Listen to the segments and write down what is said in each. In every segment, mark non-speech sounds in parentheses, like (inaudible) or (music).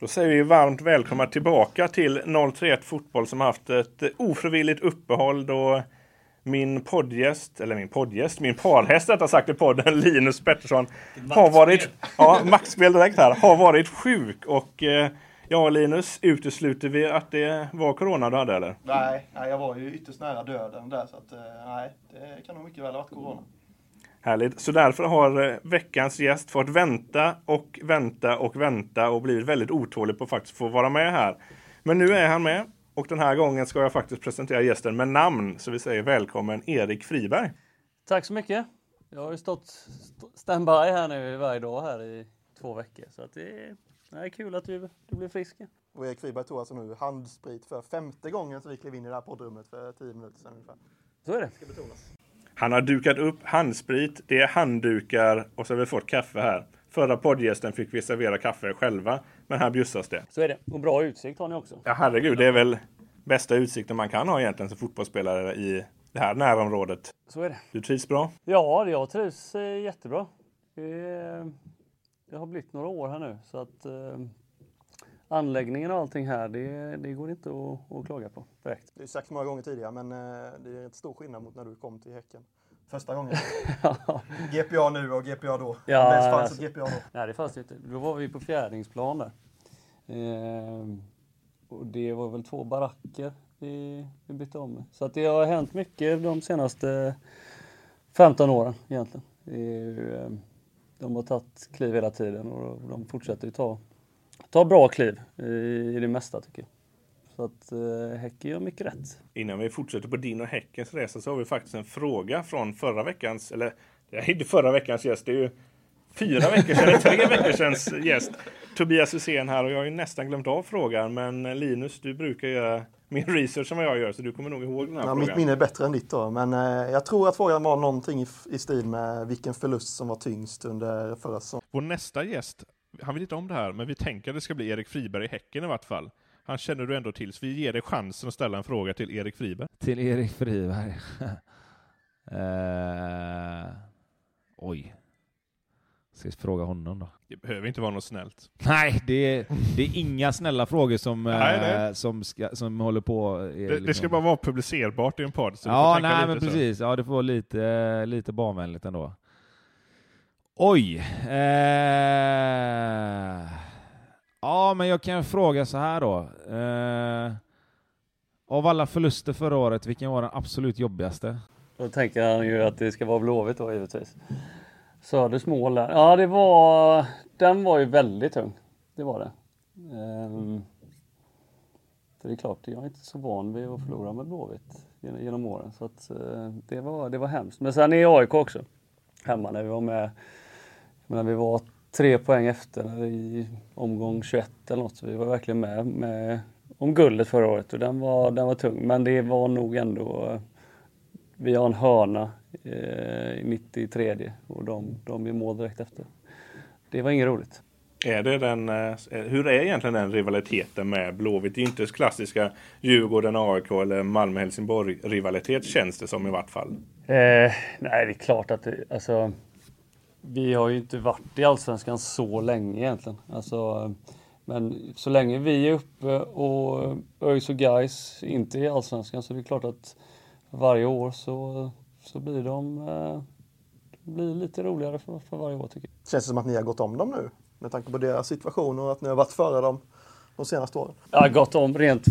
Då säger vi varmt välkomna tillbaka till 031 Fotboll som haft ett ofrivilligt uppehåll då min poddgäst, eller min poddgäst, min parhäst rättare sagt i podden, (laughs) Linus Pettersson, har varit, (laughs) ja, maxspel direkt här, har varit sjuk och eh, ja Linus, utesluter vi att det var corona du hade eller? Nej, nej, jag var ju ytterst nära döden där så att eh, nej, det kan nog mycket väl ha varit corona. Härligt. Så därför har eh, veckans gäst fått vänta och vänta och vänta och blivit väldigt otålig på att faktiskt få vara med här. Men nu är han med och den här gången ska jag faktiskt presentera gästen med namn. Så vi säger välkommen Erik Friberg. Tack så mycket. Jag har ju stått st- standby här nu varje dag här i två veckor. Så att det, är, det är kul att du, du blir frisk. Och Erik Friberg tog alltså nu handsprit för femte gången så vi klev in i det här poddrummet för tio minuter sedan ungefär. Så är det. Ska betonas. Han har dukat upp handsprit, det är handdukar och så har vi fått kaffe här. Förra poddgästen fick vi servera kaffe själva, men här bjussas det. Så är det. Och bra utsikt har ni också. Ja, herregud, det är väl bästa utsikten man kan ha egentligen som fotbollsspelare i det här närområdet. Så är det. Du trivs bra? Ja, jag trivs eh, jättebra. Det, det har blivit några år här nu så att eh, anläggningen och allting här, det, det går inte att, att klaga på direkt. Det är sagt många gånger tidigare men eh, det är ett stor skillnad mot när du kom till Häcken. Första gången. (laughs) GPA nu och GPA då. Ja, det fanns alltså. GPA då. Nej, det fanns inte. Då var vi på Fjärdingsplan där. Ehm, och det var väl två baracker vi, vi bytte om med. Så att det har hänt mycket de senaste 15 åren egentligen. Ju, ehm, de har tagit kliv hela tiden och de fortsätter ju ta, ta bra kliv i, det mesta tycker jag. Så att eh, Häcken gör mycket rätt. Innan vi fortsätter på din och Häckens resa så har vi faktiskt en fråga från förra veckans, eller det är inte förra veckans gäst, det är ju fyra veckor sedan, eller tre veckor sedan gäst. Tobias Hysén här och jag har ju nästan glömt av frågan men Linus, du brukar göra min research som jag gör så du kommer nog ihåg den här Ja, frågan. mitt minne är bättre än ditt då. Men eh, jag tror att frågan var någonting i, i stil med vilken förlust som var tyngst under förra säsongen. Vår nästa gäst, han vet inte om det här, men vi tänker att det ska bli Erik Friberg i Häcken i vart fall. Han känner du ändå till, så vi ger dig chansen att ställa en fråga till Erik Friberg. Till Erik Friberg. (laughs) eh, oj. Ska vi fråga honom då? Det behöver inte vara något snällt. Nej, det är, det är inga snälla frågor som, (laughs) Nej, eh, som, ska, som håller på. är Det, det liksom- ska bara vara publicerbart i en podd. Så Ja, nej men så. precis. Ja, det får vara lite, lite barnvänligt ändå. Oj. Eh, ja, men jag kan fråga så här då. Eh, av alla förluster förra året, vilken var den absolut jobbigaste? Då tänker han ju att det ska vara Blåvitt då givetvis. Söders mål där. Ja, det var... Den var ju väldigt tung. Det var det. Ehm, för det är klart, jag är inte så van vid att förlora med Blåvitt genom, åren. Så att, eh, det, var, det var hemskt. Men sen är AIK också. hemma när vi var med. Men vi var tre poäng efter i omgång 21 eller något. Så vi var verkligen med, med om guldet förra året och den var, den var tung. Men det var nog ändå, vi har en hörna eh, i 93 och de, de är mål direkt efter. Det var inget roligt. Är det den, eh, hur är egentligen den rivaliteten med Blåvitt? Det är inte klassiska Djurgården, AIK eller Malmö-Helsingborg-rivalitet känns det som i vart fall. Eh, nej, det är klart att det, alltså, vi har ju inte varit i Allsvenskan så länge egentligen. Alltså, men så länge vi är uppe och ÖIS och Gais inte är i Allsvenskan så är det klart att varje år så, så blir de eh, blir lite roligare för, för varje år tycker jag. Känns det som att ni har gått om dem nu? Med tanke på deras situation och att ni har varit före dem de senaste åren? Ja, gått om rent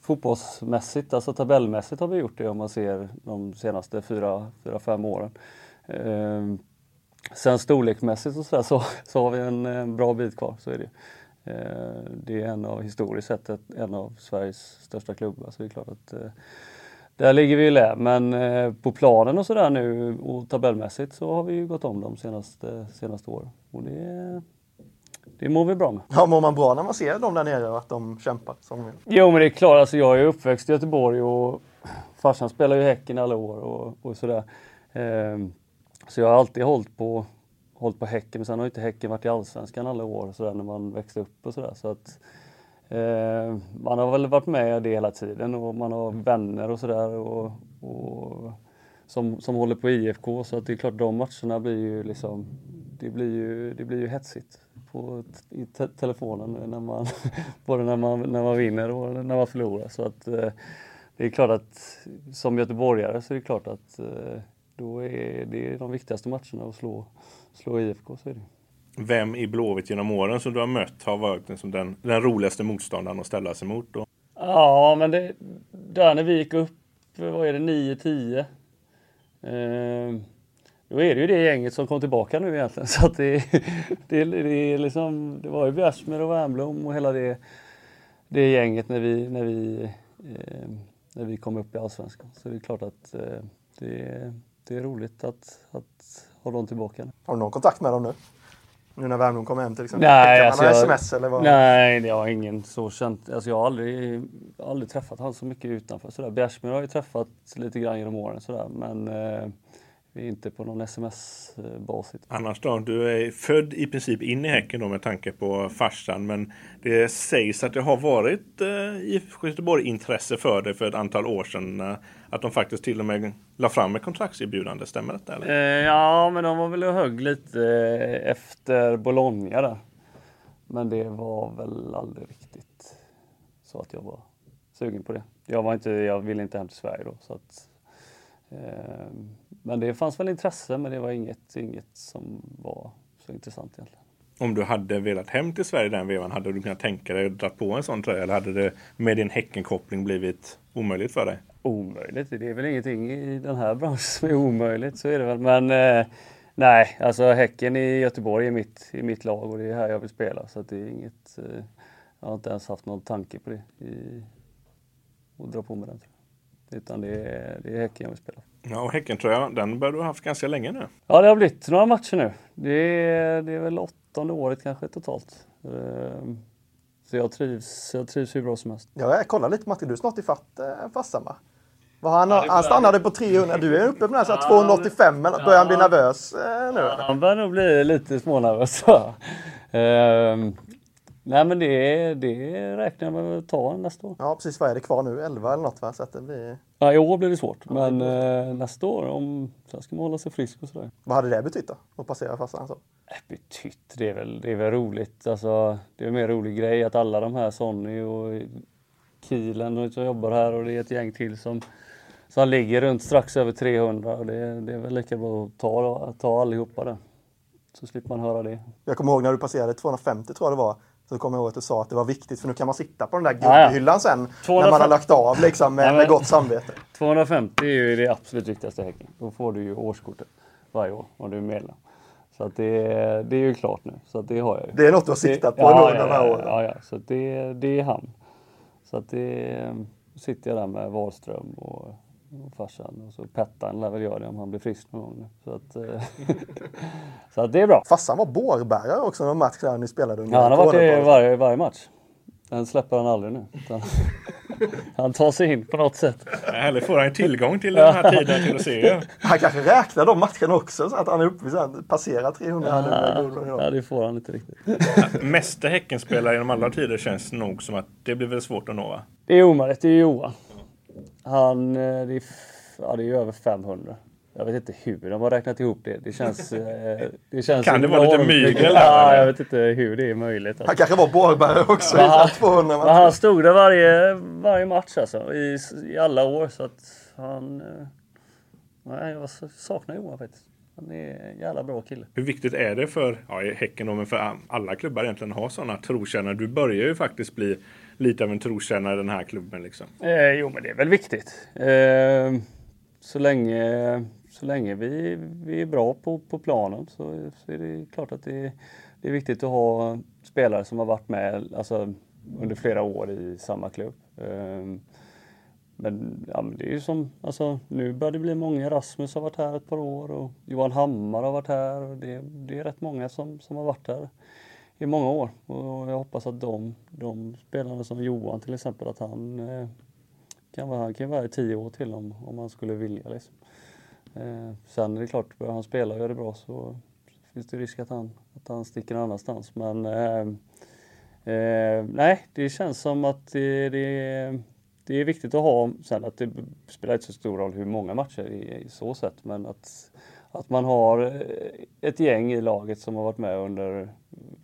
fotbollsmässigt, alltså tabellmässigt har vi gjort det om man ser de senaste fyra, fyra fem åren. Eh, sen storleksmässigt och så, där, så, så har vi en, en, bra bit kvar, så är det. Eh, det är en av, historiskt sett, ett, en av Sveriges största klubbar, så det är klart att eh, där ligger vi i lä. Men eh, på planen och sådär nu och tabellmässigt så har vi ju gått om de senaste, senaste åren. Och det, det mår vi bra med. Ja, mår man bra när man ser dem där nere och att de kämpar? Som... Jo, men det är klart. Alltså, jag är uppväxt i Göteborg och farsan spelar ju Häcken alla år och, och sådär. Ehm, så jag har alltid hållit på, hållit på Häcken. Men sen har inte Häcken varit i Allsvenskan alla år så där, när man växte upp och sådär. Så att, eh, man har väl varit med det hela tiden och man har vänner och sådär. Och, och, som, som håller på IFK så att det är klart de matcherna blir ju liksom det blir ju, det blir ju hetsigt på, i te telefonen när man, (laughs) både när man, när man vinner och när man förlorar. Så att eh, det är klart att som göteborgare så är det klart att eh, då är det de viktigaste matcherna att slå, slå IFK. Så är det. Vem i Blåvitt genom åren som du har mött har varit liksom den, den roligaste motståndaren att ställa sig mot? Då? Ja, men det, där när vi gick upp, vad är det, 9-10. Eh, då är det ju det gänget som kom tillbaka nu egentligen. (laughs) Så att det, det, det, är liksom, det var ju Bjärsmyr och Wernbloom och hela det, det gänget när vi, när, vi, eh, när vi kom upp i Allsvenskan. Så det är klart att eh, det, det är roligt att, att ha dem tillbaka. Har du någon kontakt med dem nu? Nu när Värmdom kommer hem till exempel? Nej, kan alltså man ha jag, sms eller vad? Nej, jag har ingen så känt. Alltså jag har aldrig, aldrig träffat honom så mycket utanför. Sådär. Bjärsmyr har jag träffat lite grann genom åren sådär. Men eh, inte på någon sms-basis. Annars då? Du är född i princip in i Häcken då med tanke på farsan. Men det sägs att det har varit eh, i Göteborg-intresse för dig för ett antal år sedan. Eh, att de faktiskt till och med la fram ett kontraktserbjudande. Stämmer detta? Eller? Eh, ja, men de var väl och högg lite eh, efter Bologna där. Men det var väl aldrig riktigt så att jag var sugen på det. Jag, var inte, jag ville inte hem till Sverige då. Så att, eh, men det fanns väl intresse, men det var inget, inget som var så intressant egentligen. Om du hade velat hem till Sverige den vevan, hade du kunnat tänka dig att dra på en sån tröja? Eller hade det med din Häckenkoppling blivit omöjligt för dig? Omöjligt? Det är väl ingenting i den här branschen som är omöjligt, så är det väl. Men eh, nej, alltså Häcken i Göteborg är mitt, är mitt lag och det är här jag vill spela. Så det är inget, eh, jag har inte ens haft någon tanke på det, i, att dra på mig den. Utan det är, det är Häcken jag vill spela. Ja, och Häckentröjan, den bör du ha haft ganska länge nu. Ja, det har blivit några matcher nu. Det är, det är väl åttonde året kanske totalt. Ehm, så jag trivs, jag trivs hur bra som helst. Ja, jag kollar lite Martin, du är snart ifatt eh, farsan va? Han, ja, han stannade på 300, du är uppe på den här 285, eller börjar han bli nervös eh, nu? Ja, han börjar nog bli lite smånervös. ehm, nej men det, det räknar jag med att ta nästa år. Ja precis, vad är det kvar nu? 11 eller något va? Så att det blir... Ja, i år blir det svårt, men eh, nästa år, om, sen ska man hålla sig frisk och sådär. Vad hade det betytt då? Att passera farsan så? Äh, betytt, det är väl, det är väl roligt. Alltså, det är en mer rolig grej att alla de här, Sonny och Kilen som jobbar här och det är ett gäng till som, som ligger runt strax över 300 och det, det är väl lika bra att ta, ta allihopa det. Så slipper man höra det. Jag kommer ihåg när du passerade 250 tror jag det var. Så kommer jag ihåg att du sa att det var viktigt för nu kan man sitta på den där gubbhyllan sen 250... när man har lagt av liksom med, med gott samvete. 250 är ju det absolut viktigaste Häcken. Då får du ju årskortet varje år om du är medlem. Så att det, det är ju klart nu. Så att det har jag ju. Det är något du har siktat på ja, under de här åren? Ja, ja. Så det, det är han. Så att det sitter jag där med Wahlström och och farsan. Och så Pettan lär väl göra det om han blir frisk någon gång. Så att, eh, (laughs) så att det är bra. Farsan var bårbärare också någon match där ni spelade under Ja, han har varit i varje, varje match. Den släpper han aldrig nu. Utan (laughs) han tar sig in på något sätt. Eller får han tillgång till (laughs) den här tiden till att se. Han kanske räknar de matcherna också så att han är uppe vid passerar 300. Ja, ja, det får han inte riktigt. Mesta Häckenspelare genom alla tider känns nog som att det blir väl svårt att nå va? Det är omöjligt, det är Johan. Han, eh, det är, ja, det är över 500. Jag vet inte hur de har räknat ihop det. Det känns... Eh, det känns kan det vara lite mygel? Ja, jag vet inte hur det är möjligt. Alltså. Han kanske var borrbärare också i 200 matcher. Han stod där varje, varje match alltså, i, i alla år. Så att han... Eh, nej, jag saknar Johan faktiskt. Han är en jävla bra kille. Hur viktigt är det för ja, Häcken men för alla klubbar egentligen att ha sådana trotjänare? Du börjar ju faktiskt bli lite av en trotjänare i den här klubben. Liksom. Eh, jo, men det är väl viktigt. Eh, så länge så länge vi, vi är bra på, på planen så, så är det klart att det, det är viktigt att ha spelare som har varit med alltså, under flera år i samma klubb. Eh, men, ja, men det är ju som, alltså, nu börjar det bli många. Rasmus har varit här ett par år och Johan Hammar har varit här. Och det, det är rätt många som, som har varit här i många år. Och jag hoppas att de, de spelarna som Johan till exempel, att han eh, kan vara, han kan vara i tio år till om, om han skulle vilja. Liksom. Eh, sen är det klart, börjar han spela och gör det bra så finns det risk att han, att han sticker någon annanstans. Men eh, eh, nej, det känns som att det, det, det, är viktigt att ha, sen att det spelar inte så stor roll hur många matcher i, i så sätt, men att, att man har ett gäng i laget som har varit med under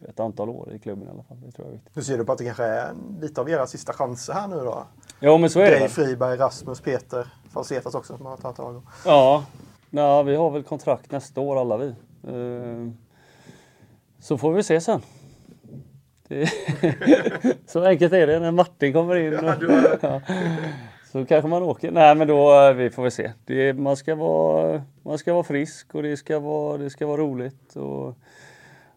ett antal år i klubben i alla fall. Det tror jag är viktigt. Hur ser du på att det kanske är lite av era sista chanser här nu då? Ja, men så är Dave det. Friberg, Rasmus, Peter. Falsetas också som har tagit tag Ja, nej, vi har väl kontrakt nästa år alla vi. Uh, så får vi se sen. (laughs) så enkelt är det när Martin kommer in. Och, ja, så kanske man åker. Nej men då, eh, vi får väl se. Det, man, ska vara, man ska vara frisk och det ska vara, det ska vara roligt och,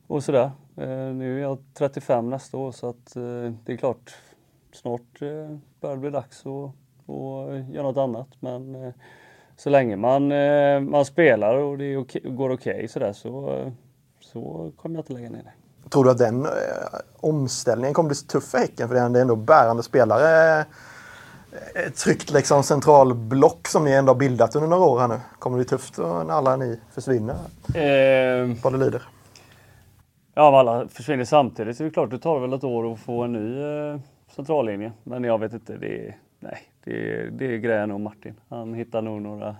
och sådär. Eh, nu är jag 35 nästa år så att eh, det är klart snart börjar det bli dags att och göra något annat. Men så länge man, man spelar och det okej, går okej okay, sådär så, så kommer jag inte lägga ner det. Tror du att den eh, omställningen kommer bli tuff för Häcken? För det är ändå bärande spelare. Ett tryggt liksom, centralblock som ni ändå har bildat under några år här nu. Kommer det bli tufft när alla ni försvinner? Eh, Vad det lider. Ja, om alla försvinner samtidigt så är det klart, det tar väl ett år att få en ny eh, centrallinje. Men jag vet inte, det är, nej, det, det grejer nog Martin. Han hittar nog några,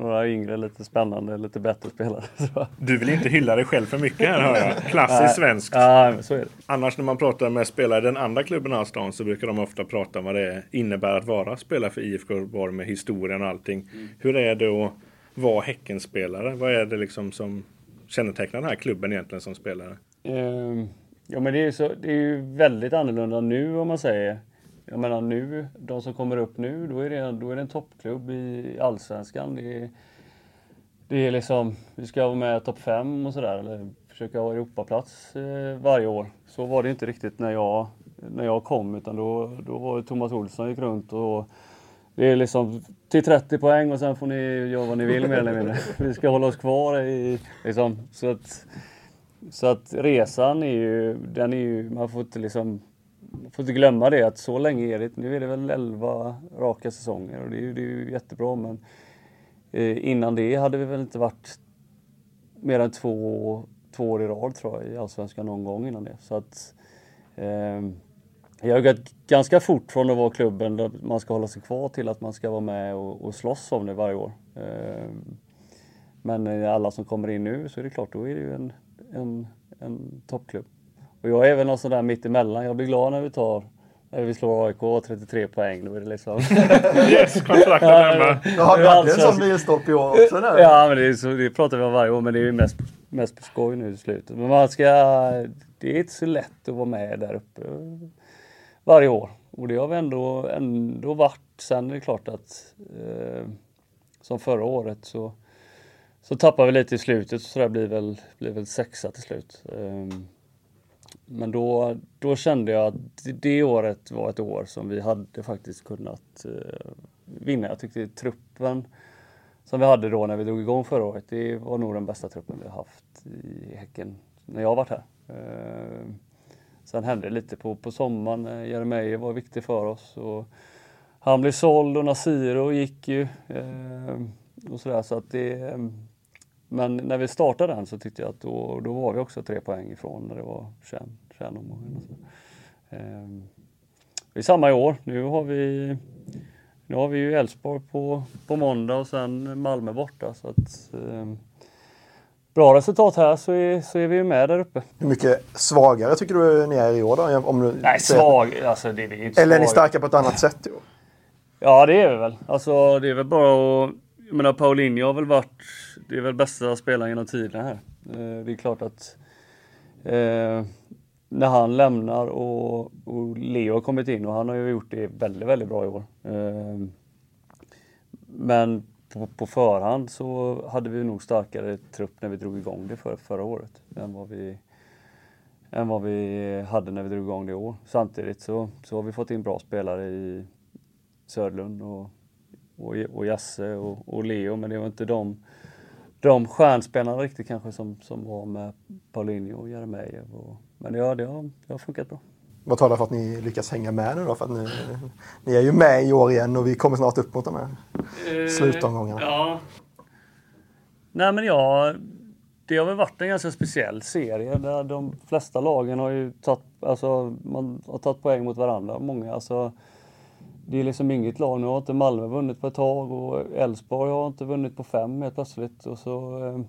några yngre, lite spännande, lite bättre spelare. (laughs) Du vill inte hylla dig själv för mycket här hör jag. Klassiskt svenskt. Ja, så är det. Annars när man pratar med spelare i den andra klubben här stan så brukar de ofta prata om vad det innebär att vara spelare för IFK Göteborg med historien och allting. Mm. Hur är det att vara Häckenspelare? Vad är det liksom som kännetecknar den här klubben egentligen som spelare? Um, ja men det är, så, det är ju väldigt annorlunda nu om man säger jag menar nu, de som kommer upp nu, då är det, då är det en toppklubb i Allsvenskan. Det är, det är liksom, vi ska vara med topp fem och sådär, eller försöka ha Europaplats eh, varje år. Så var det inte riktigt när jag, när jag kom, utan då, då var det Thomas Olsson gick runt och det är liksom till 30 poäng och sen får ni göra vad ni vill mer eller mindre. (laughs) Vi ska hålla oss kvar i, liksom, så att, så att resan är ju, den är ju, man får inte liksom får inte glömma det att så länge är det, nu är det väl 11 raka säsonger och det är ju, det är ju jättebra men eh, innan det hade vi väl inte varit mer än två, två år i rad tror jag i Allsvenskan någon gång innan det. Så att eh, jag har gått ganska fort från att vara klubben där man ska hålla sig kvar till att man ska vara med och, och slåss om det varje år. Ehm, eh, men alla som kommer in nu så är det klart, då är det ju en, en, en toppklubb. Och jag är väl någon sån där mittemellan. Jag blir glad när vi tar när vi slår AIK 33 poäng. Då är det liksom... (laughs) yes, kontraktet hemma. Du har en sån milstolpe i år också. Där. Ja, men det, är så, det pratar vi om varje år, men det är ju mest, mest på skoj nu i slutet. Men man ska... Det är inte så lätt att vara med där uppe varje år. Och det har vi ändå, ändå varit. Sen är det klart att eh, som förra året så, så tappar vi lite i slutet. Så det blir väl, blir väl sexa till slut. Um, men då, då kände jag att det året var ett år som vi hade faktiskt kunnat eh, vinna. Jag tyckte truppen som vi hade då när vi drog igång förra året, det var nog den bästa truppen vi har haft i Häcken när jag har varit här. Eh, sen hände det lite på, på sommaren. Eh, Jeremejeff var viktig för oss. Och han blev såld och Nasiro gick ju. Eh, och sådär, så att det, eh, men när vi startade den så tyckte jag att då, då var vi också tre poäng ifrån när det var 21, 21 omgången. Eh, det är samma i år. Nu har vi nu har vi ju Elfsborg på, på måndag och sen Malmö borta. Så att, eh, bra resultat här så är, så är vi med där uppe. Hur mycket svagare tycker du ni är i år då? Om du Nej, svag, alltså det är inte Eller är ni starka på ett annat sätt i år? Ja, det är vi väl. Alltså det är väl bara att... Jag menar Paulinho har väl varit... Det är väl bästa spelaren genom tiderna här. Eh, det är klart att... Eh, när han lämnar och, och Leo har kommit in och han har ju gjort det väldigt, väldigt bra i år. Eh, men på, på förhand så hade vi nog starkare trupp när vi drog igång det för, förra året än vad vi än vad vi hade när vi drog igång det i år. Samtidigt så, så har vi fått in bra spelare i Söderlund och, och, och Jasse och, och Leo, men det var inte de, de stjärnspelarna riktigt kanske som, som var med Paulinho och Jeremejeff. Och, men ja, det har, det har funkat bra. Vad talar för att ni lyckas hänga med nu då? För att ni, ni är ju med i år igen och vi kommer snart upp mot de här slutomgångarna. Ja. Nej men ja, det har väl varit en ganska speciell serie där de flesta lagen har ju tagit, alltså man har tagit poäng mot varandra. Många, alltså det är liksom inget lag. Nu har inte Malmö vunnit på ett tag och Elfsborg har inte vunnit på fem helt plötsligt. Och så eh,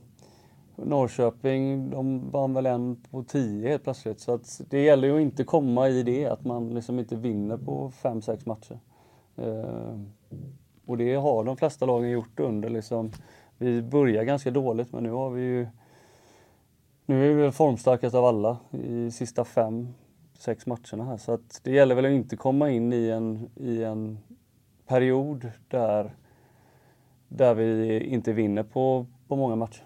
Norrköping, de vann väl en på tio helt plötsligt. Så att det gäller ju att inte komma i det, att man liksom inte vinner på fem, sex matcher. Eh, och det har de flesta lagen gjort under liksom, vi börjar ganska dåligt men nu har vi ju nu är vi väl formstarkast av alla i sista fem, sex matcherna här. Så att det gäller väl att inte komma in i en, i en period där, där vi inte vinner på, på många matcher.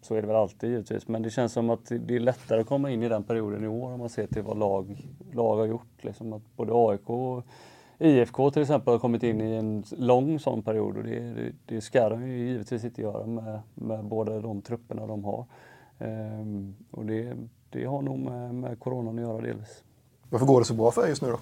Så är det väl alltid givetvis. Men det känns som att det är lättare att komma in i den perioden i år om man ser till vad lag, lag har gjort. Liksom att både AIK och IFK till exempel har kommit in i en lång sån period och det, det, det ska de ju givetvis inte göra med, med båda de trupperna de har. Ehm, och det, det har nog med, med coronan att göra delvis. Varför går det så bra för er just nu då?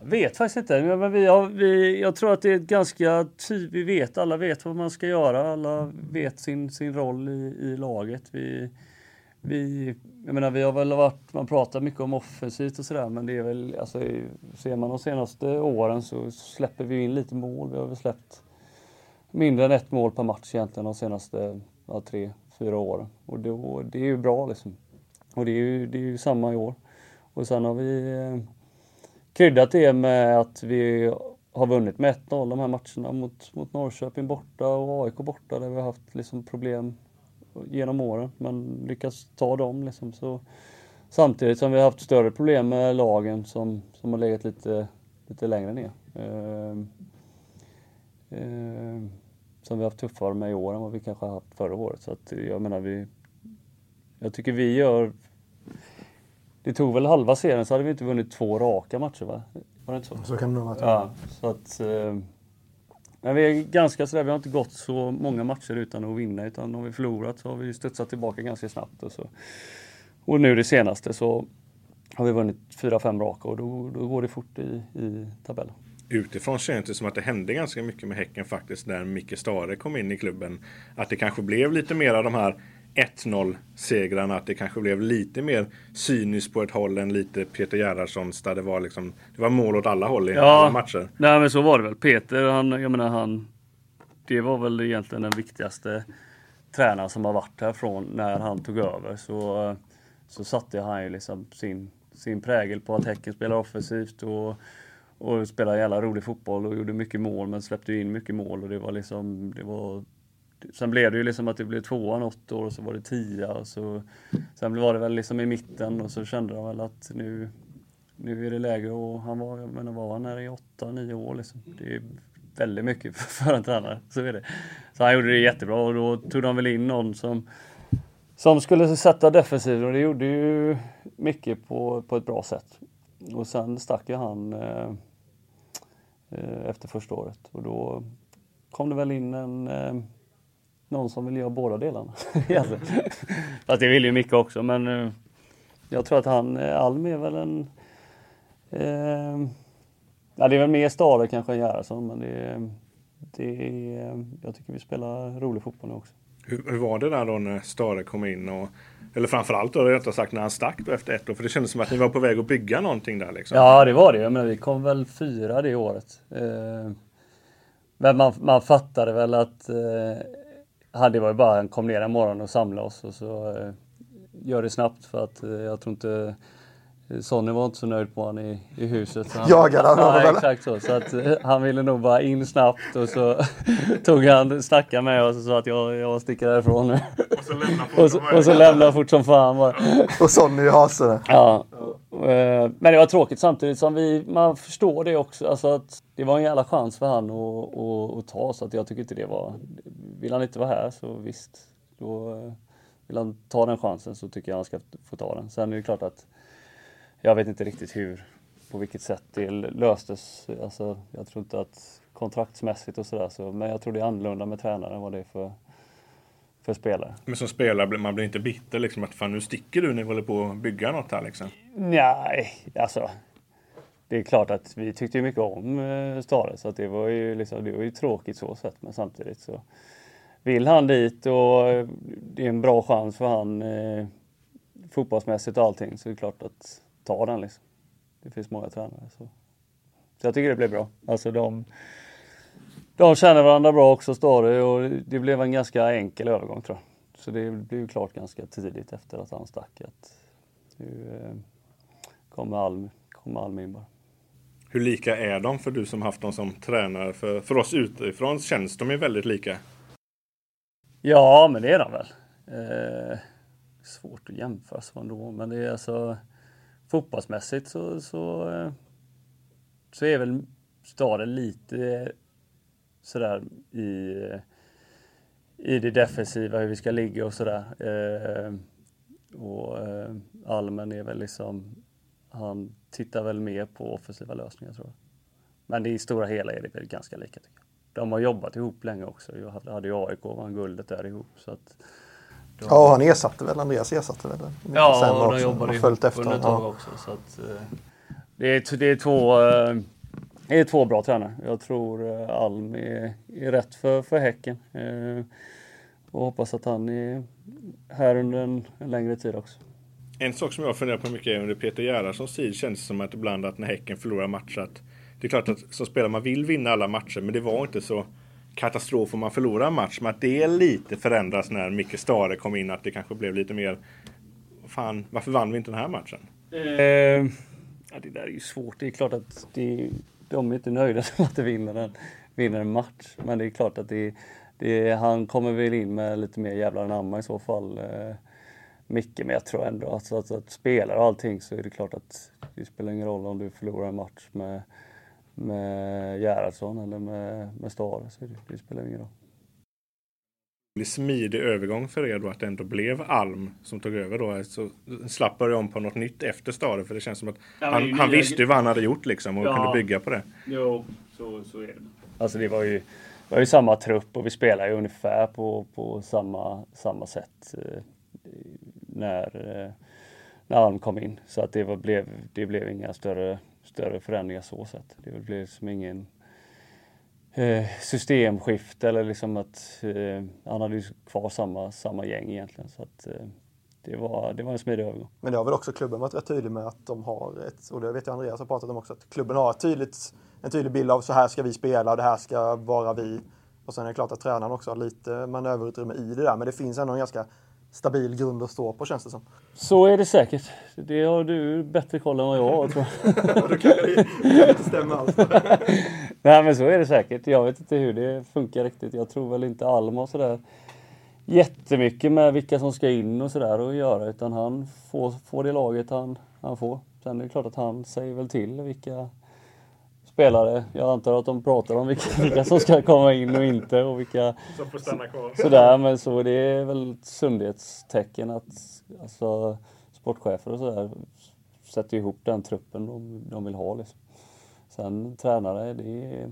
Jag vet faktiskt inte. Men vi har, vi, jag tror att det är ett ganska tydligt, vi vet, alla vet vad man ska göra. Alla vet sin, sin roll i, i laget. Vi, vi, jag menar, vi har väl varit, man pratar mycket om offensivt och sådär, men det är väl, alltså, ser man de senaste åren så släpper vi in lite mål. Vi har väl släppt mindre än ett mål per match egentligen de senaste ja, tre, fyra åren. Och då, det är ju bra liksom. Och det är ju, det är ju samma i år. Och sen har vi eh, kryddat det med att vi har vunnit med 1-0 de här matcherna mot, mot Norrköping borta och AIK borta där vi har haft liksom problem genom åren men lyckats ta dem liksom. Så, samtidigt som vi har haft större problem med lagen som, som har legat lite, lite längre ner. Eh, eh, som vi har haft tuffare med i år än vad vi kanske har haft förra året. Så att jag menar vi... Jag tycker vi gör... Det tog väl halva serien så hade vi inte vunnit två raka matcher va? Var det inte så? Så kan det nog vara. Ja, så att... Eh, men vi är ganska sådär, vi har inte gått så många matcher utan att vinna utan har vi förlorat så har vi studsat tillbaka ganska snabbt. Och, så. och nu det senaste så har vi vunnit fyra, fem raka och då, då går det fort i, i tabellen. Utifrån känns det som att det hände ganska mycket med Häcken faktiskt när Micke Stare kom in i klubben. Att det kanske blev lite mer av de här 1-0 segrarna. Att det kanske blev lite mer cyniskt på ett håll än lite Peter Gerhardssons där det var liksom Det var mål åt alla håll i alla matcher. Nej men så var det väl. Peter, han, jag menar han... Det var väl egentligen den viktigaste tränaren som har varit här från när han tog över. Så, så satte han ju liksom sin, sin prägel på att Häcken spelar offensivt och, och spelar jävla rolig fotboll och gjorde mycket mål men släppte in mycket mål och det var liksom, det var Sen blev det ju liksom att det blev tvåa något år och så var det tia och så Sen var det väl liksom i mitten och så kände de väl att nu Nu är det läge och han var, jag menar var han här i åtta, nio år liksom. Det är väldigt mycket för en tränare, så är det. Så han gjorde det jättebra och då tog de väl in någon som som skulle sätta defensiven och det gjorde ju mycket på, på ett bra sätt. Och sen stack ju han, eh, eh, efter första året. Och då kom det väl in en, eh, någon som vill göra båda delarna. egentligen. (laughs) (laughs) Fast det vill ju Micke också men eh, jag tror att han, eh, Alm är väl en eh, Ja, det är väl mer Stare kanske än Gerhardsson men det, är- det är, jag tycker vi spelar rolig fotboll nu också. Hur, hur var det där då när Stare kom in? Och, eller framförallt då rättare sagt när han stack då efter ett år. För det kändes som att ni var på väg att bygga någonting där liksom. Ja, det var det. Jag menar, vi kom väl fyra det året. Eh, men man, man fattade väl att eh, ja, det var ju bara han kom ner en morgon och samlade oss och så eh, gör det snabbt för att eh, jag tror inte eh, Sonny var inte så nöjd på honom i, i huset. Så han, Jagade han ja, honom, eller? exakt så. Så att eh, han ville nog bara in snabbt och så (laughs) tog han, snackade med oss och sa att jag, jag sticker därifrån nu. Och så lämnar (laughs) Och så, och så lämnade fort som fan bara. Och Sonny i Hase. Ja. Eh, men det var tråkigt samtidigt som vi, man förstår det också. Alltså att det var en jävla chans för han att, att, att ta så att jag tycker inte det var... Vill han inte vara här så visst. Då eh, vill han ta den chansen så tycker jag han ska få ta den. Sen är det klart att jag vet inte riktigt hur, på vilket sätt det löstes. Alltså, jag tror inte att kontraktsmässigt och sådär så, men jag tror det är annorlunda med tränaren vad det är för, för spelare. Men som spelare, man blir inte bitter liksom att fan nu sticker du när vi håller på att bygga något här liksom. Nej, alltså. Det är klart att vi tyckte ju mycket om eh, Stare så att det var ju liksom, det var ju tråkigt så sett men samtidigt så vill han dit och det är en bra chans för han eh, fotbollsmässigt och allting så är det klart att ta den liksom. Det finns många tränare så. Så jag tycker det blev bra. Alltså de, de känner varandra bra också Stare och det blev en ganska enkel övergång tror jag. Så det blev klart ganska tidigt efter att han stack att nu eh, kommer Alm, kommer Alm in bara. Hur lika är de för du som haft dem som tränare? För, för oss utifrån känns de ju väldigt lika. Ja, men det är de väl. Eh, svårt att jämföra så ändå, men det är alltså fotbollsmässigt så, så, eh, så är väl staden lite sådär i, i det defensiva, hur vi ska ligga och sådär. Eh, och eh, Almen är väl liksom, han tittar väl mer på offensiva lösningar tror jag. Men i stora hela är det väl ganska lika tycker jag. De har jobbat ihop länge också. Jag hade- hade ju AIK och vann guldet där ihop. Så att de, Ja, han ersatte väl, Andreas ersatte väl. Ja och de jobbade ihop följt efter under ett honom. tag också. Så att, eh, det, är, det, är två, eh, det är två bra tränare. Jag tror eh, Alm är, är rätt för, för Häcken. Eh, och hoppas att han är här under en, en längre tid också. En sak som jag funderar på mycket är under Peter Gerhardssons tid känns det som att ibland att när Häcken förlorar matcher att det är klart att som spelare man vill vinna alla matcher men det var inte så katastrof om man förlorar en match. Men att det lite förändras när Micke Stare kom in att det kanske blev lite mer Fan, varför vann vi inte den här matchen? Eh, ja, det där är ju svårt. Det är klart att det, de är inte nöjda (laughs) med att de vinner en, vinner en match. Men det är klart att det, det, han kommer väl in med lite mer jävlar anamma i så fall. Eh, Micke, men jag tror ändå att, att, att spelare och allting så är det klart att det spelar ingen roll om du förlorar en match med, med Gerhardsson eller med, med Stare. Så det, det spelar ingen roll. Smidig övergång för er då att det ändå blev Alm som tog över då. Så slapp börja om på något nytt efter Stare för det känns som att Ja, han, han nya- visste ju vad han hade gjort liksom och Ja. kunde bygga på det. Jo, så, så är det. Alltså det var ju, det var ju samma trupp och vi spelade ju ungefär på, på samma, samma sätt eh, när, eh, när Alm kom in. Så att det, var, blev, det blev inga större, större förändringar så sett. Det blev som ingen eh, systemskifte eller liksom att eh, han hade ju kvar samma, samma gäng egentligen. Så att eh, det, var, det var en smidig övergång. Men det har väl också klubben varit rätt tydlig med att de har ett, och det vet jag Andreas har pratat om också, att klubben har ett tydligt, en tydlig bild av så här ska vi spela och det här ska vara vi. Och sen är det klart att tränaren också har lite manöverutrymme i det där, men det finns ändå en ganska stabil grund att stå på känns det som. Så är det säkert. Det har du bättre koll än vad jag har tror jag. (laughs) det kan inte stämma alls. (laughs) Nej men så är det säkert. Jag vet inte hur det funkar riktigt. Jag tror väl inte Alma och sådär jättemycket med vilka som ska in och sådär att göra utan han får, får det laget han, han får. Sen är det klart att han säger väl till vilka spelare. Jag antar att de pratar om vilka, (laughs) vilka som ska komma in och inte och vilka Som får stanna kvar. (laughs) sådär. Men så det är väl ett sundhetstecken att alltså, sportchefer och sådär sätter ihop den truppen de, de vill ha. Liksom. Sen tränare, det är,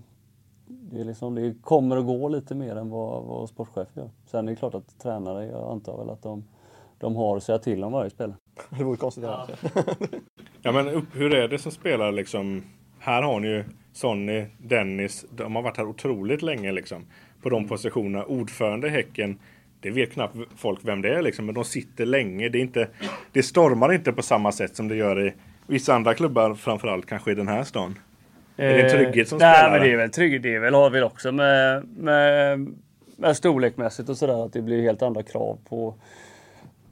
det är liksom, det kommer att gå lite mer än vad, vad sportchef gör. Sen är det klart att tränare, jag antar väl att de, de har att säga till om varje spelare. Det vore konstigt annars. Ja, men upp, hur är det som spelare liksom? Här har ni ju Sonny, Dennis. De har varit här otroligt länge liksom. På de positionerna. Ordförande i Häcken. Det vet knappt folk vem det är liksom. Men de sitter länge. Det, är inte, det stormar inte på samma sätt som det gör i vissa andra klubbar. Framförallt kanske i den här stan. Är det en trygghet som Eh, Nej, spelare? men det är väl trygghet. Det är väl, har vi också med, med, med storlekmässigt och sådär. Att det blir helt andra krav på,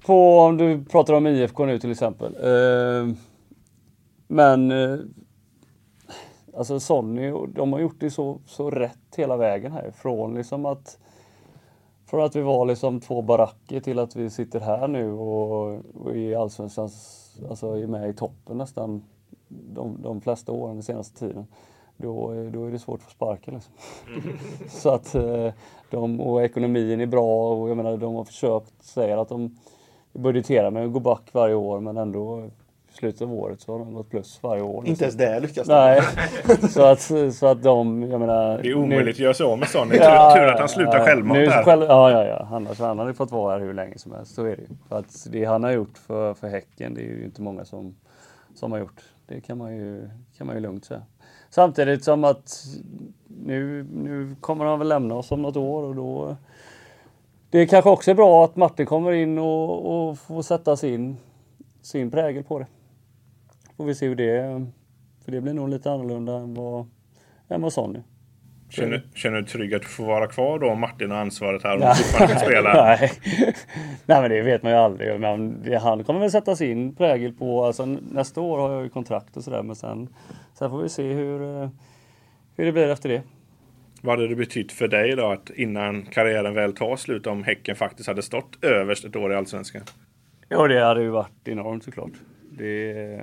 på om du pratar om IFK nu till exempel. Eh, men eh, alltså Sonny, de har gjort det så, så rätt hela vägen här. Från liksom att från att vi var liksom två baracker till att vi sitter här nu och, och i Allsvenskans, alltså är med i toppen nästan de, de flesta åren den senaste tiden. Då, är- då är det svårt att få sparken. Liksom. (laughs) Så att eh, de, och ekonomin är bra och jag menar de har försökt, säger att de budgeterar med att gå back varje år men ändå i slutet av året så har de gått plus varje år. Inte ens det lyckas de. Nej, (laughs) så att, så att de, jag menar. Det är omöjligt att göra sig av med Sonny. Ja, tur, tur att han slutar ja, självmant nu här. Själv, ja, ja, ja. Annars han hade fått vara här hur länge som helst. Så är det ju. För att det han har gjort för, för Häcken, det är ju inte många som, som har gjort. Det kan man ju, kan man ju lugnt säga. Samtidigt som att nu, nu kommer han väl lämna oss om något år och då det kanske också är bra att Martin kommer in och, och får sätta sin, sin prägel på det. Får vi se hur det... För det blir nog lite annorlunda än vad, än vad Sonny. Känner, känner du trygg att du får vara kvar då om Martin har ansvaret här och du fortfarande kan spela? (laughs) Nej. Nej men det vet man ju aldrig. Men han kommer väl sätta sin prägel på, alltså nästa år har jag ju kontrakt och sådär men sen, sen får vi se hur, eh, hur det blir efter det. Vad hade det betytt för dig då att innan karriären väl tar slut om Häcken faktiskt hade stått överst ett år i Allsvenskan? Ja det hade ju varit enormt såklart. Det,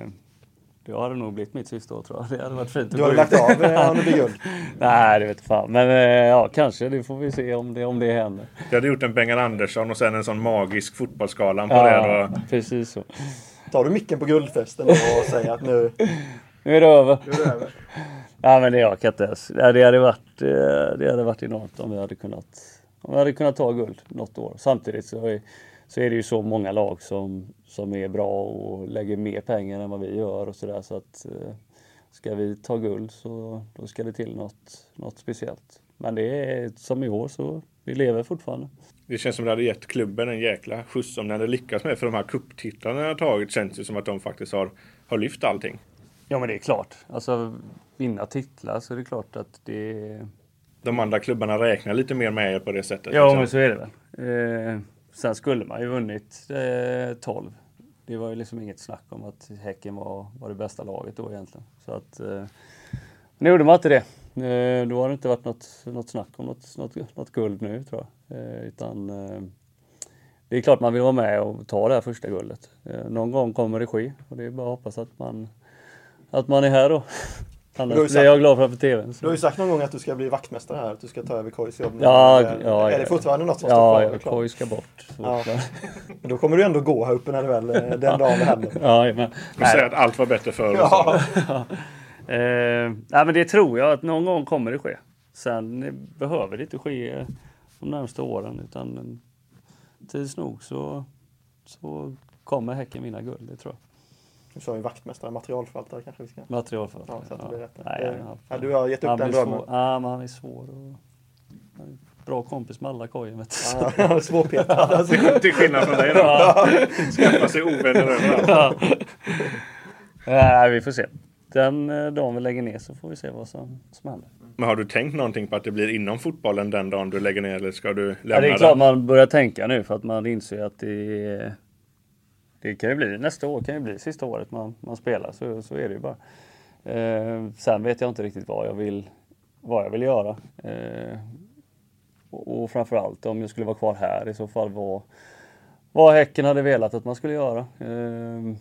det hade nog blivit mitt sista år tror jag. Det hade varit fint. att Du har gå lagt av eh, det blir guld. (laughs) Nej det vet fan. Men eh, ja kanske det får vi se om det, om det händer. Jag hade gjort en Bengan Andersson och sen en sån magisk fotbollsskalan på det. Ja, Då. precis så. Tar du micken på guldfesten och säger att nu, (laughs) Nu är det över. nu är det över. (laughs) Ja men det jag kan inte ens. Det hade varit, eh, det hade varit enormt om vi hade kunnat, om vi hade kunnat ta guld något år. Samtidigt så är, så är det ju så många lag som, som är bra och lägger mer pengar än vad vi gör och sådär. Så att eh, ska vi ta guld så då ska det till något, något speciellt. Men det är som i år så vi lever fortfarande. Det känns som det hade gett klubben en jäkla skjuts om ni hade lyckats med. För de här kupptitlarna ni har tagit känns ju som att de faktiskt har, har lyft allting. Ja men det är klart. Alltså vinna titlar så är det klart att det De andra klubbarna räknar lite mer med er på det sättet. Ja, liksom. men så är det väl. Eh, sen skulle man ju vunnit eh, 12. Det var ju liksom inget snack om att Häcken var, var det bästa laget då egentligen. Så att, eh, nu gjorde man inte det. Eh, då har det inte varit något, något snack om något, något, något guld nu tror jag. Eh, utan eh, det är klart man vill vara med och ta det här första guldet. Eh, någon gång kommer det ske och det är bara att hoppas att man, att man är här då. (laughs) Annars sagt- blir jag glad framför TVn. så. Du har ju sagt någon gång att du ska bli vaktmästare här, att du ska ta över KIs jobb. Ja, är, ja, är ja. det fortfarande något som står Ja, kvar? ja, Koj ska bort. Ja. Men Då kommer du ändå gå här uppe när det väl, eh, den dagen det händer. (laughs) Ja, men, Du säger att allt var bättre förr. Ja. Eh, nej, men det tror jag att någon gång kommer det ske. Sen eh, behöver det inte ske eh, de närmaste åren utan eh, tids nog så, så kommer Häcken vinna guld, det tror jag. Du sa ju vaktmästare, materialförvaltare kanske vi ska... Materialförvaltare. Ja, så att det blir rätt. Nej, ja, du har gett upp den drömmen. Svår, ja, men han är svår. Och, är bra kompis med alla kojen. vet du. Ja, Svårpetad. (laughs) Alltså. Till skillnad från dig då. Skaffa sig ovänner överallt. Ja. Nej, vi får se. Den eh, dagen vi lägger ner så får vi se vad som, som händer. Men har du tänkt någonting på att det blir inom fotbollen den dagen du lägger ner eller ska du lämna Ja, det är den? klart man börjar tänka nu för att man inser att det, det kan ju bli, nästa år kan ju bli sista året man, man spelar. Så, så är det ju bara. Eh, sen vet jag inte riktigt vad jag vill, vad jag vill göra. Eh, och, och framförallt om jag skulle vara kvar här i så fall vad, vad Häcken hade velat att man skulle göra. Eh,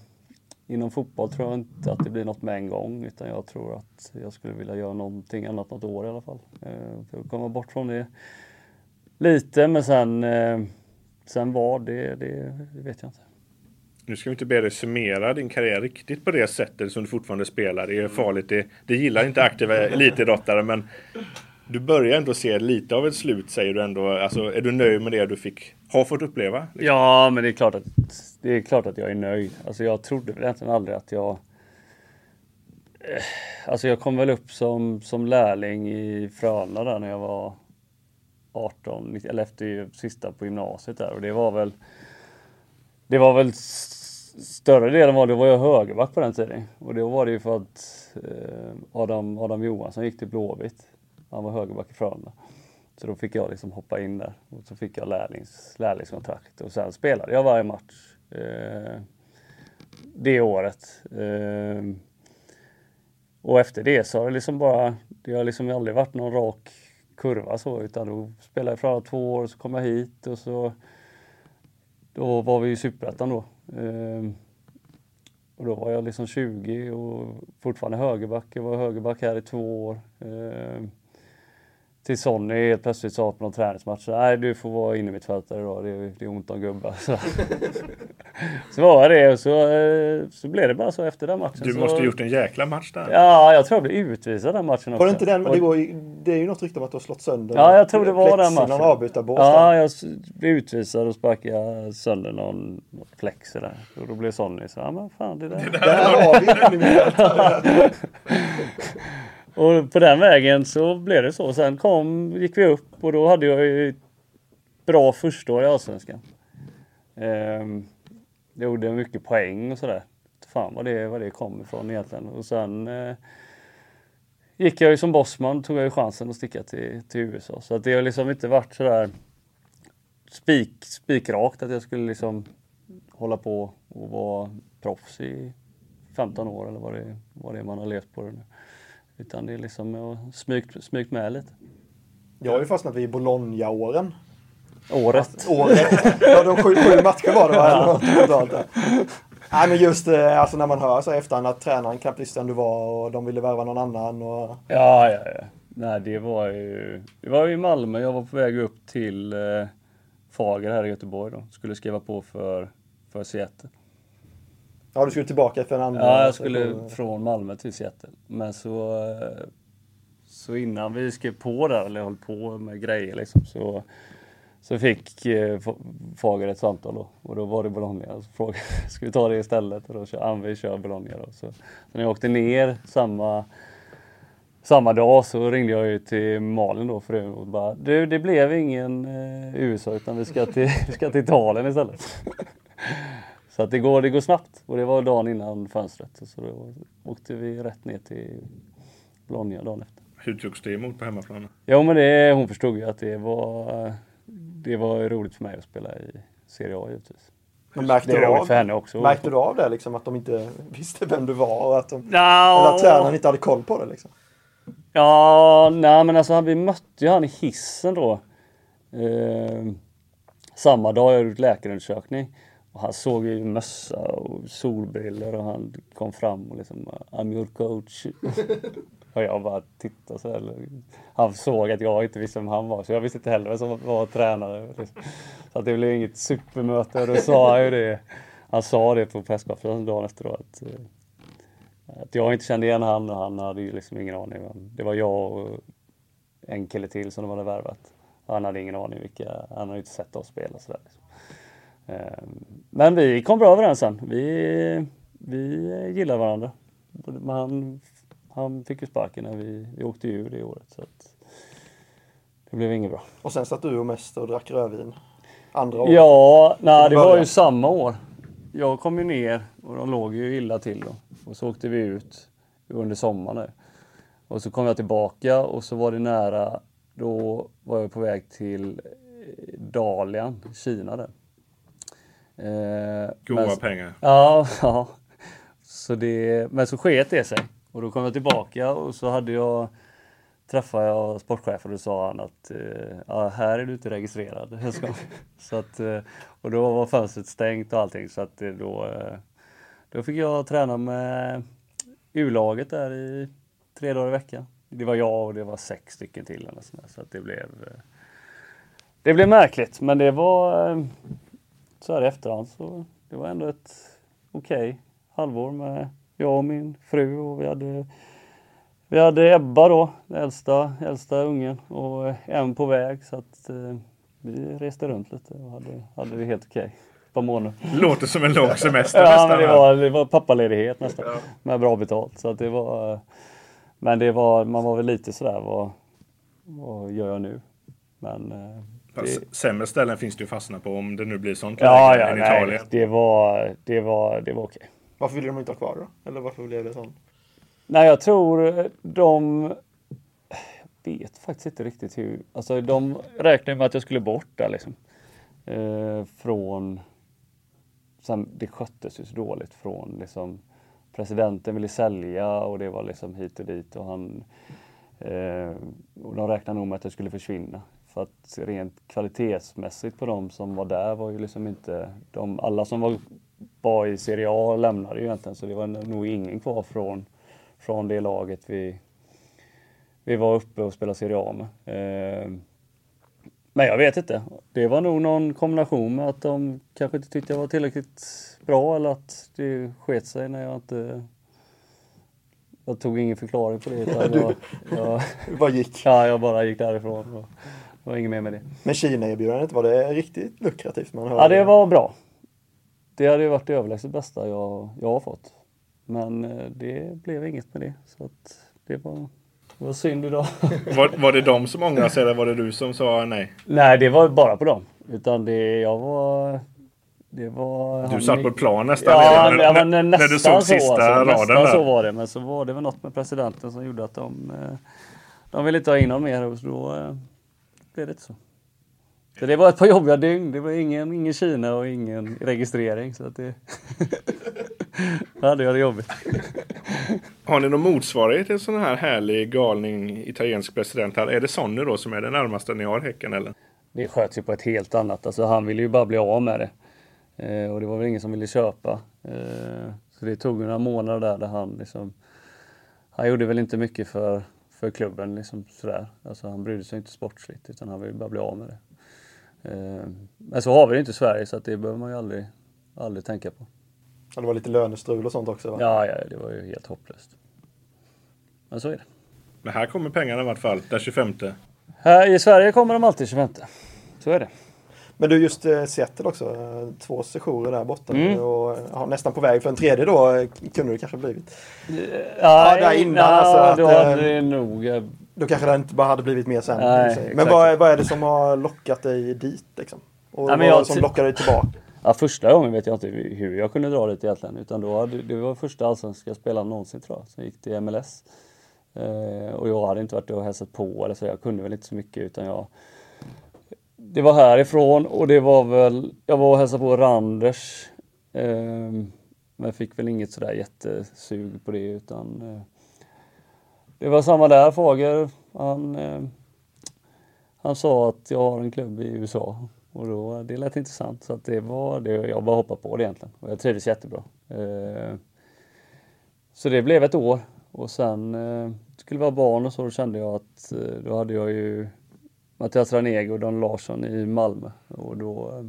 inom fotboll tror jag inte att det blir något med en gång utan jag tror att jag skulle vilja göra någonting annat något år i alla fall. Eh, för att komma bort från det lite men sen, eh, sen vad det, det, det vet jag inte. Nu ska vi inte be dig summera din karriär riktigt på det sättet som du fortfarande spelar. Det är farligt. Det, det gillar inte aktiva (laughs) elitidrottare men du börjar ändå se lite av ett slut säger du ändå. Alltså, är du nöjd med det du fick, har fått uppleva? Ja, men det är klart att, det är klart att jag är nöjd. Alltså jag trodde väl egentligen aldrig att jag... Eh, Alltså jag kom väl upp som, som lärling i Frölunda där när jag var 18, eller efter sista på gymnasiet där och det var väl det var väl större delen var det var jag högerback på den tiden och då var det ju för att eh, Adam, Adam Johansson gick till Blåvitt. Han var högerback i Frölunda. Så då fick jag liksom hoppa in där och så fick jag lärlings, lärlingskontrakt och sen spelade jag varje match. Eh, det året. Eh, och efter det så har det liksom bara, det har liksom aldrig varit någon rak kurva så utan då spelade jag för två år och så kom jag hit och så då var vi i Superettan då. Ehm, och då var jag liksom 20 och fortfarande högerback. Jag var högerback här i två år. Ehm, till Sonny helt plötsligt sa på någon träningsmatch, nej du får vara inne mittfältare idag, det är, det är ont om gubbar. Så, (laughs) så var jag det och så, eh, så blev det bara så efter den matchen. Du så, måste ha gjort en jäkla match där. Ja, jag tror jag blev utvisad den matchen också. Var det inte den? Och- Det, ju- det är ju något rykte om att du har slått sönder Ja, jag tror det var den matchen. någon avbytarbås Ja, där. jag blev utvisad och sparkade sönder någon plexi där. Och då blev Sonny så, ja men fan det där. Där har vi. (laughs) Och på den vägen så blev det så. Sen kom, gick vi upp och då hade jag ju ett bra första år i Allsvenskan. Ehm, jag gjorde mycket poäng och sådär. Fan vad det, vad det kom ifrån egentligen. Och sen eh, gick jag ju som bossman, tog jag ju chansen att sticka till, till USA. Så att det har liksom inte varit sådär spik, spikrakt att jag skulle liksom hålla på och vara proffs i 15 år eller vad det, vad det är man har levt på det nu. Utan det är liksom smygt, smygt med lite. Jag har ju fastnat vid Bologna-åren. Året. Året. Ja, de sju, sju matcher var det va? Där. Nej men just eh, alltså när man hör så efterhand att tränaren knappt visste vem du var och de ville värva någon annan. Och... Ja, ja, ja. Nej, det var ju... Det var ju i Malmö. Jag var på väg upp till eh, Fager här i Göteborg då. Skulle skriva på för, för Seattle. Ja du skulle tillbaka för en andra. Ja, jag skulle från Malmö till Seattle. Men så, eh, så innan vi skrev på där, eller höll på med grejer liksom, så, så fick eh, Fager ett samtal då. Och då var det Bologna. Så frågade ska vi ta det istället? Och då kör ja, vi kör Bologna då. Så, så när jag åkte ner samma, samma dag så ringde jag ju till Malin då för och bara du, det blev ingen eh, USA utan vi ska till, (laughs) vi ska till Italien istället. (laughs) Så att det går, det går snabbt och det var dagen innan fönstret. Så då åkte vi rätt ner till Bologna dagen efter. Hur togs det emot på hemmaplan? Jo men det, hon förstod ju att det var, det var roligt för mig att spela i Serie A givetvis. Men märkte du av, för henne också. Märkte du av det liksom att de inte (laughs) visste vem du var och att de, Ja. eller att tränaren inte hade koll på det liksom? Ja, nej men alltså vi mötte ju han i hissen då. Eh, samma dag jag gjort läkarundersökning. Och han såg ju mössa och solbriller och han kom fram och liksom I'm your coach. (laughs) och jag bara tittade så här. Han såg att jag inte visste vem han var så jag visste inte heller vem som var tränare. liksom. Så att det blev inget supermöte och då sa han ju det. Han sa det på presskonferensen dagen efter då att eh, att jag inte kände igen han och han hade ju liksom ingen aning. om- Det var jag och en kille till som de hade värvat. Han hade ingen aning vilka, han hade ju inte sett oss spela sådär. Liksom. Ehm, Men vi kom bra överens sen. Vi, vi gillar varandra. Han, han fick ju sparken när vi, vi åkte ur det året. Så det blev inget bra. Och sen satt du och mest och drack rödvin. Andra året. Ja, nej, det var ju samma år. Jag kom ju ner och de låg ju illa till då. Och så åkte vi ut under sommaren. Och så kom jag tillbaka och så var det nära. Då var jag på väg till eh, Dalian, Kina där. Eh, Goda men- pengar. Ja, (laughs) ja. Så det, men så sket det sig. Och då kom jag tillbaka och så hade jag träffade jag sportchefen och då sa han att eh, ja, här är du inte registrerad. (laughs) Så att, eh, och då var fönstret stängt och allting så att det då, eh, då fick jag träna med U-laget där i tre dagar i veckan. Det var jag och det var sex stycken till eller sådär, så att det blev eh, det blev märkligt men det var eh, så här i efterhand så det var ändå ett okej halvår med jag och min fru och vi hade vi hade Ebba då, den äldsta, äldsta ungen och en på väg så att eh, vi reste runt lite och hade, hade det helt okej. Ett par månader. Låter som en lång semester (laughs) Ja, nästan. men det var, det var pappaledighet nästan. Med bra betalt. Så att det var, men det var, man var väl lite sådär, vad, vad gör jag nu? Men eh, Sämre ställen finns det ju fastna på om det nu blir sånt ja, läge ja än nej, Italien. det var, det var, det var okej. Varför ville de inte ha kvar då? Eller varför blev det sånt? Nej, jag tror de... Jag vet faktiskt inte riktigt hur... Alltså de räknade med att jag skulle bort där liksom. Eh, från... Sen, det sköttes ju så dåligt från liksom... Presidenten ville sälja och det var liksom hit och dit och han... Eh, och de räknade nog med att jag skulle försvinna. För att rent kvalitetsmässigt på de som var där var ju liksom inte... De, alla som var, var i Serie A lämnade ju egentligen så det var nog ingen kvar från från det laget vi, vi var uppe och spelade Serie A med. Eh, men jag vet inte. Det var nog någon kombination med att de kanske inte tyckte jag var tillräckligt bra eller att det sket sig när jag inte... Jag tog ingen förklaring på det utan (laughs) jag, jag, (laughs) Det bara gick. ja, jag bara gick därifrån. Och, det var inget mer med det. Men Kina-erbjudandet, var det riktigt lukrativt? Man Ja, det var bra. Det hade ju varit det överlägset bästa jag, jag har fått. Men eh, det blev inget med det. Så att det var, det var synd idag. (laughs) Var, var det de som ångrade sig eller var det du som sa nej? Nej, det var bara på dem. Utan det, jag var... Det var... Du satt på plan nästan Ja, redan ja, när, men när nästan du såg så, sista alltså, raden nästan där. så var det. Men så var det väl något med presidenten som gjorde att de... eh, De ville inte ha in någon mer och då eh, blev det inte så. Så det var ett par jobbiga dygn. Det var ingen, ingen Kina och ingen registrering. Så att det... Då hade jag det jobbigt. Har ni någon motsvarighet till en sån här härlig galning italiensk president? Här? Är det Sonny då som är det närmaste ni har Häcken eller? Det sköts ju på ett helt annat. Alltså han ville ju bara bli av med det. Eh, och det var väl ingen som ville köpa. Eh, så det tog några månader där, där han liksom... Han gjorde väl inte mycket för, för klubben liksom sådär. Alltså han brydde sig inte sportsligt utan han ville bara bli av med det. Eh, men så har vi det inte i Sverige så att det behöver man ju aldrig, aldrig tänka på. Ja, det var lite lönestrul och sånt också va? Ja, ja, det var ju helt hopplöst. Men så är det. Men här kommer pengarna i vart fall, den 25. Här i Sverige kommer de alltid 25. Så är det. Men du, just eh, Seattle också. eh, Två sessioner där borta Mm. och ja, nästan på väg för en tredje då eh, kunde det kanske blivit. Ja, där innan, nej, alltså, att, då eh, hade det nog... eh, Då kanske det inte bara hade blivit mer sen. Nej. Men vad, är- vad är det som har lockat dig dit liksom? Och men vad jag som lockar dig tillbaka? Ja, första gången vet jag inte hur jag kunde dra dit egentligen. Utan då hade, det var första allsvenska spelaren någonsin tror jag. Sen gick till MLS. Eh, och jag hade inte varit och hälsat på eller så. Jag kunde väl inte så mycket utan jag... Det var härifrån och det var väl... Jag var och hälsade på Randers. Eh, men fick väl inget sådär jättesug på det utan... Eh, det var samma där, Fager. Han, eh, han sa att jag har en klubb i USA. Och då, det lät intressant. Så att det var det, jag bara hoppade på det egentligen. Och jag trivdes jättebra. Eh, så det blev ett år. Och sen eh, skulle vara barn och så, då kände jag att eh, då hade jag ju Mattias Ranegi och Don Larsson i Malmö. Och då, eh,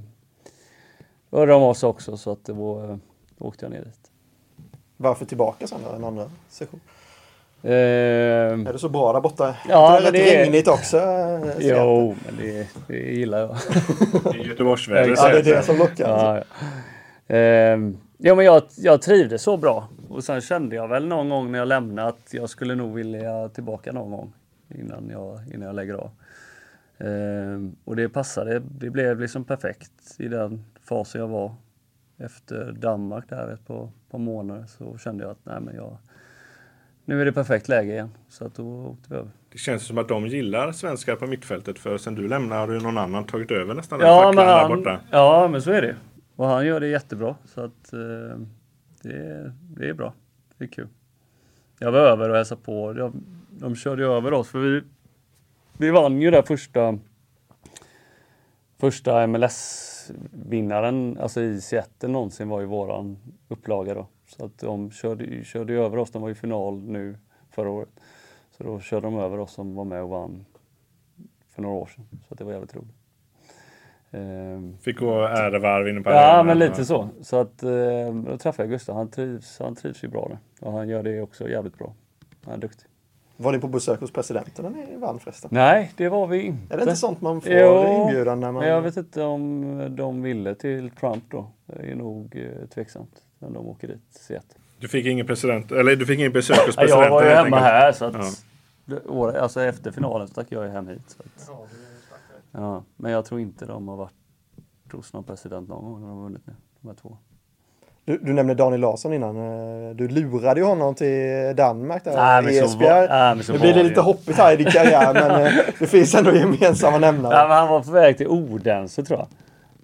då hörde de sig också så att det var, eh, då åkte jag ner dit. Varför tillbaka sen då, en andra session? Eh, Är det så bra där borta? Ja, det är rätt det är- regnigt också. jo, men det, det gillar jag. I Göteborgsväder Ja, det är det som lockar. Ja, ja. Ehm, ja, men jag, jag trivdes så bra. Och sen kände jag väl någon gång när jag lämnade att jag skulle nog vilja tillbaka någon gång innan jag, innan jag lägger av. Ehm, och det passade. Det blev liksom perfekt i den fasen jag var. Efter Danmark där ett par, par månader så kände jag att nej, men jag, nu är det perfekt läge igen. Så att då åkte vi över. Det känns som att de gillar svenskar på mittfältet för sen du lämnar har ju någon annan tagit över nästan Ja men, han, borta. ja, men så är det. Och han gör det jättebra. Så att eh, det, det är bra. Det är kul. Jag var över och hälsade på. De, de körde över oss för vi, vi vann ju där första första MLS-vinnaren, alltså i Seattle någonsin var ju våran upplaga då. Så att de körde, körde över oss. De var i final nu förra året. Så då körde de över oss som var med och vann för några år sedan. Så det var jävligt roligt. Ehm, Fick gå ärevarv inne på Ja, men lite så. Så att eh, då träffade jag Gustav. Han trivs, han trivs ju bra där. Och han gör det också jävligt bra. Han är duktig. Var ni på besök hos presidenten när ni vann förresten? Nej, det var vi inte. Är det inte sånt man får Jo, inbjudan när man... Men jag vet inte om de ville till Trump då. Det är nog eh, tveksamt. Om de åker dit. Du fick ingen president, eller du fick ingen besök hos (laughs) presidenten? jag var ju hemma här så att Ja. alltså efter finalen så stack jag ju hem hit. Så att, ja, men jag tror inte de har varit hos någon president någon gång när de har vunnit nu. De här två. Du, du nämnde Daniel Larsson innan. Eh, Du lurade ju honom till Danmark där. Nej, men så Esbjerg. var- nej, men så nu blir det lite hoppigt här i din karriär (laughs) men eh, det finns ändå gemensamma nämnare. Ja, men han var på väg till Odense tror jag.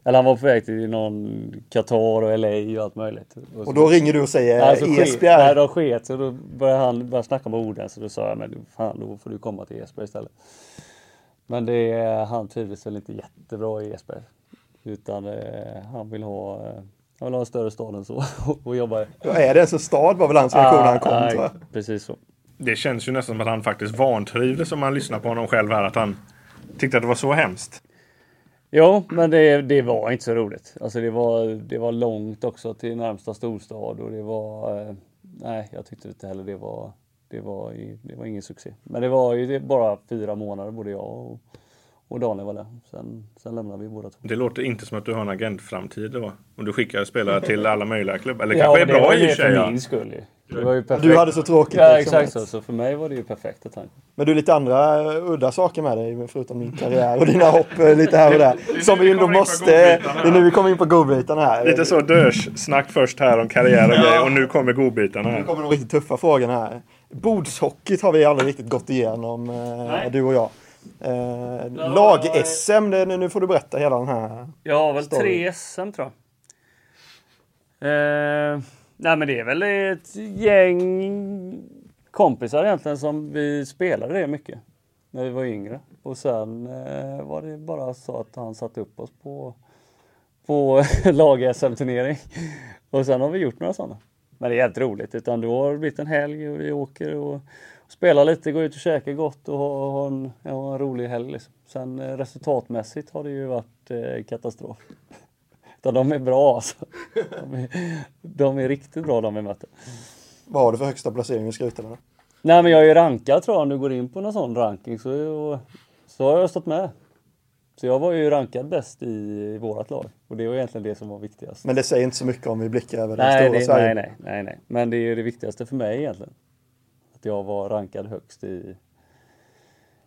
Eller han var på väg till någon Qatar och LA och allt möjligt. Och då ringer du och säger så ske- Esbjerg. Nej, de sket så då började han började snacka om Odense. Då sa jag, men fan då får du komma till Esberg istället. Men det, han trivdes väl inte jättebra i Esberg. Utan eh, han vill ha eh, han vill ha en större stad än så (laughs) och jobba i. Ja, är det ens en stad var väl hans reaktion när han kom Ah, jag. Precis så. Det känns ju nästan som att han faktiskt vantrivdes om man lyssnar på honom själv här. Att han tyckte att det var så hemskt. Jo, men det, det var inte så roligt. Alltså det var, det var långt också till närmsta storstad och det var... Eh, nej, jag tyckte inte heller det var... Det var, det var ingen succé. Men det var ju bara fyra månader både jag och, och Daniel var där. Sen, sen lämnade vi båda två. Det låter inte som att du har en agentframtid då. Om du skickar spelare till alla möjliga klubbar. Eller Ja, kanske är det bra var i och för sig. för min skull ju. Det var ju perfekt. Du hade så tråkigt. Ja, liksom. exakt så. Så för mig var det ju perfekta tanken. Men du, lite andra udda saker med dig förutom din karriär och dina hopp eh, lite här och där. nu Som vi ändå måste... Det är nu vi kommer in på godbitarna här. Lite så dörs-snack först här om karriär och grejer. Och nu kommer godbitarna Nu här. kommer de riktigt tuffa frågorna här. Bordshockeyt har vi aldrig riktigt gått igenom, eh, du och jag. Eh, Lag-SM, nu får du berätta hela den här. Har väl Story. tre SM tror jag. Eh, nej men det är väl ett gäng kompisar egentligen som vi spelade det mycket. När vi var yngre. Och sen eh, var det bara så att han satte upp oss på, på (laughs) lag-SM-turnering. Och sen har vi gjort några sådana. Men det är helt roligt. Utan då har det blivit en helg och vi åker och spelar lite, går ut och käkar gott och har, har, en, har en rolig helg. Liksom. Sen eh, resultatmässigt har det ju varit eh, katastrof. (laughs) Utan de är bra alltså. De är, de är riktigt bra de vi möter. Vad har du för högsta placering i Skrutarna? Nej men jag är ju rankad tror jag om du går in på någon sån ranking så, så har jag stått med. Så jag var ju rankad bäst i, i vårat lag. Och det var egentligen det som var viktigast. Men det säger inte så mycket om vi blickar över det nej, stora det, Sverige. nej, nej, nej, nej. Men det är ju det viktigaste för mig egentligen. Att jag var rankad högst i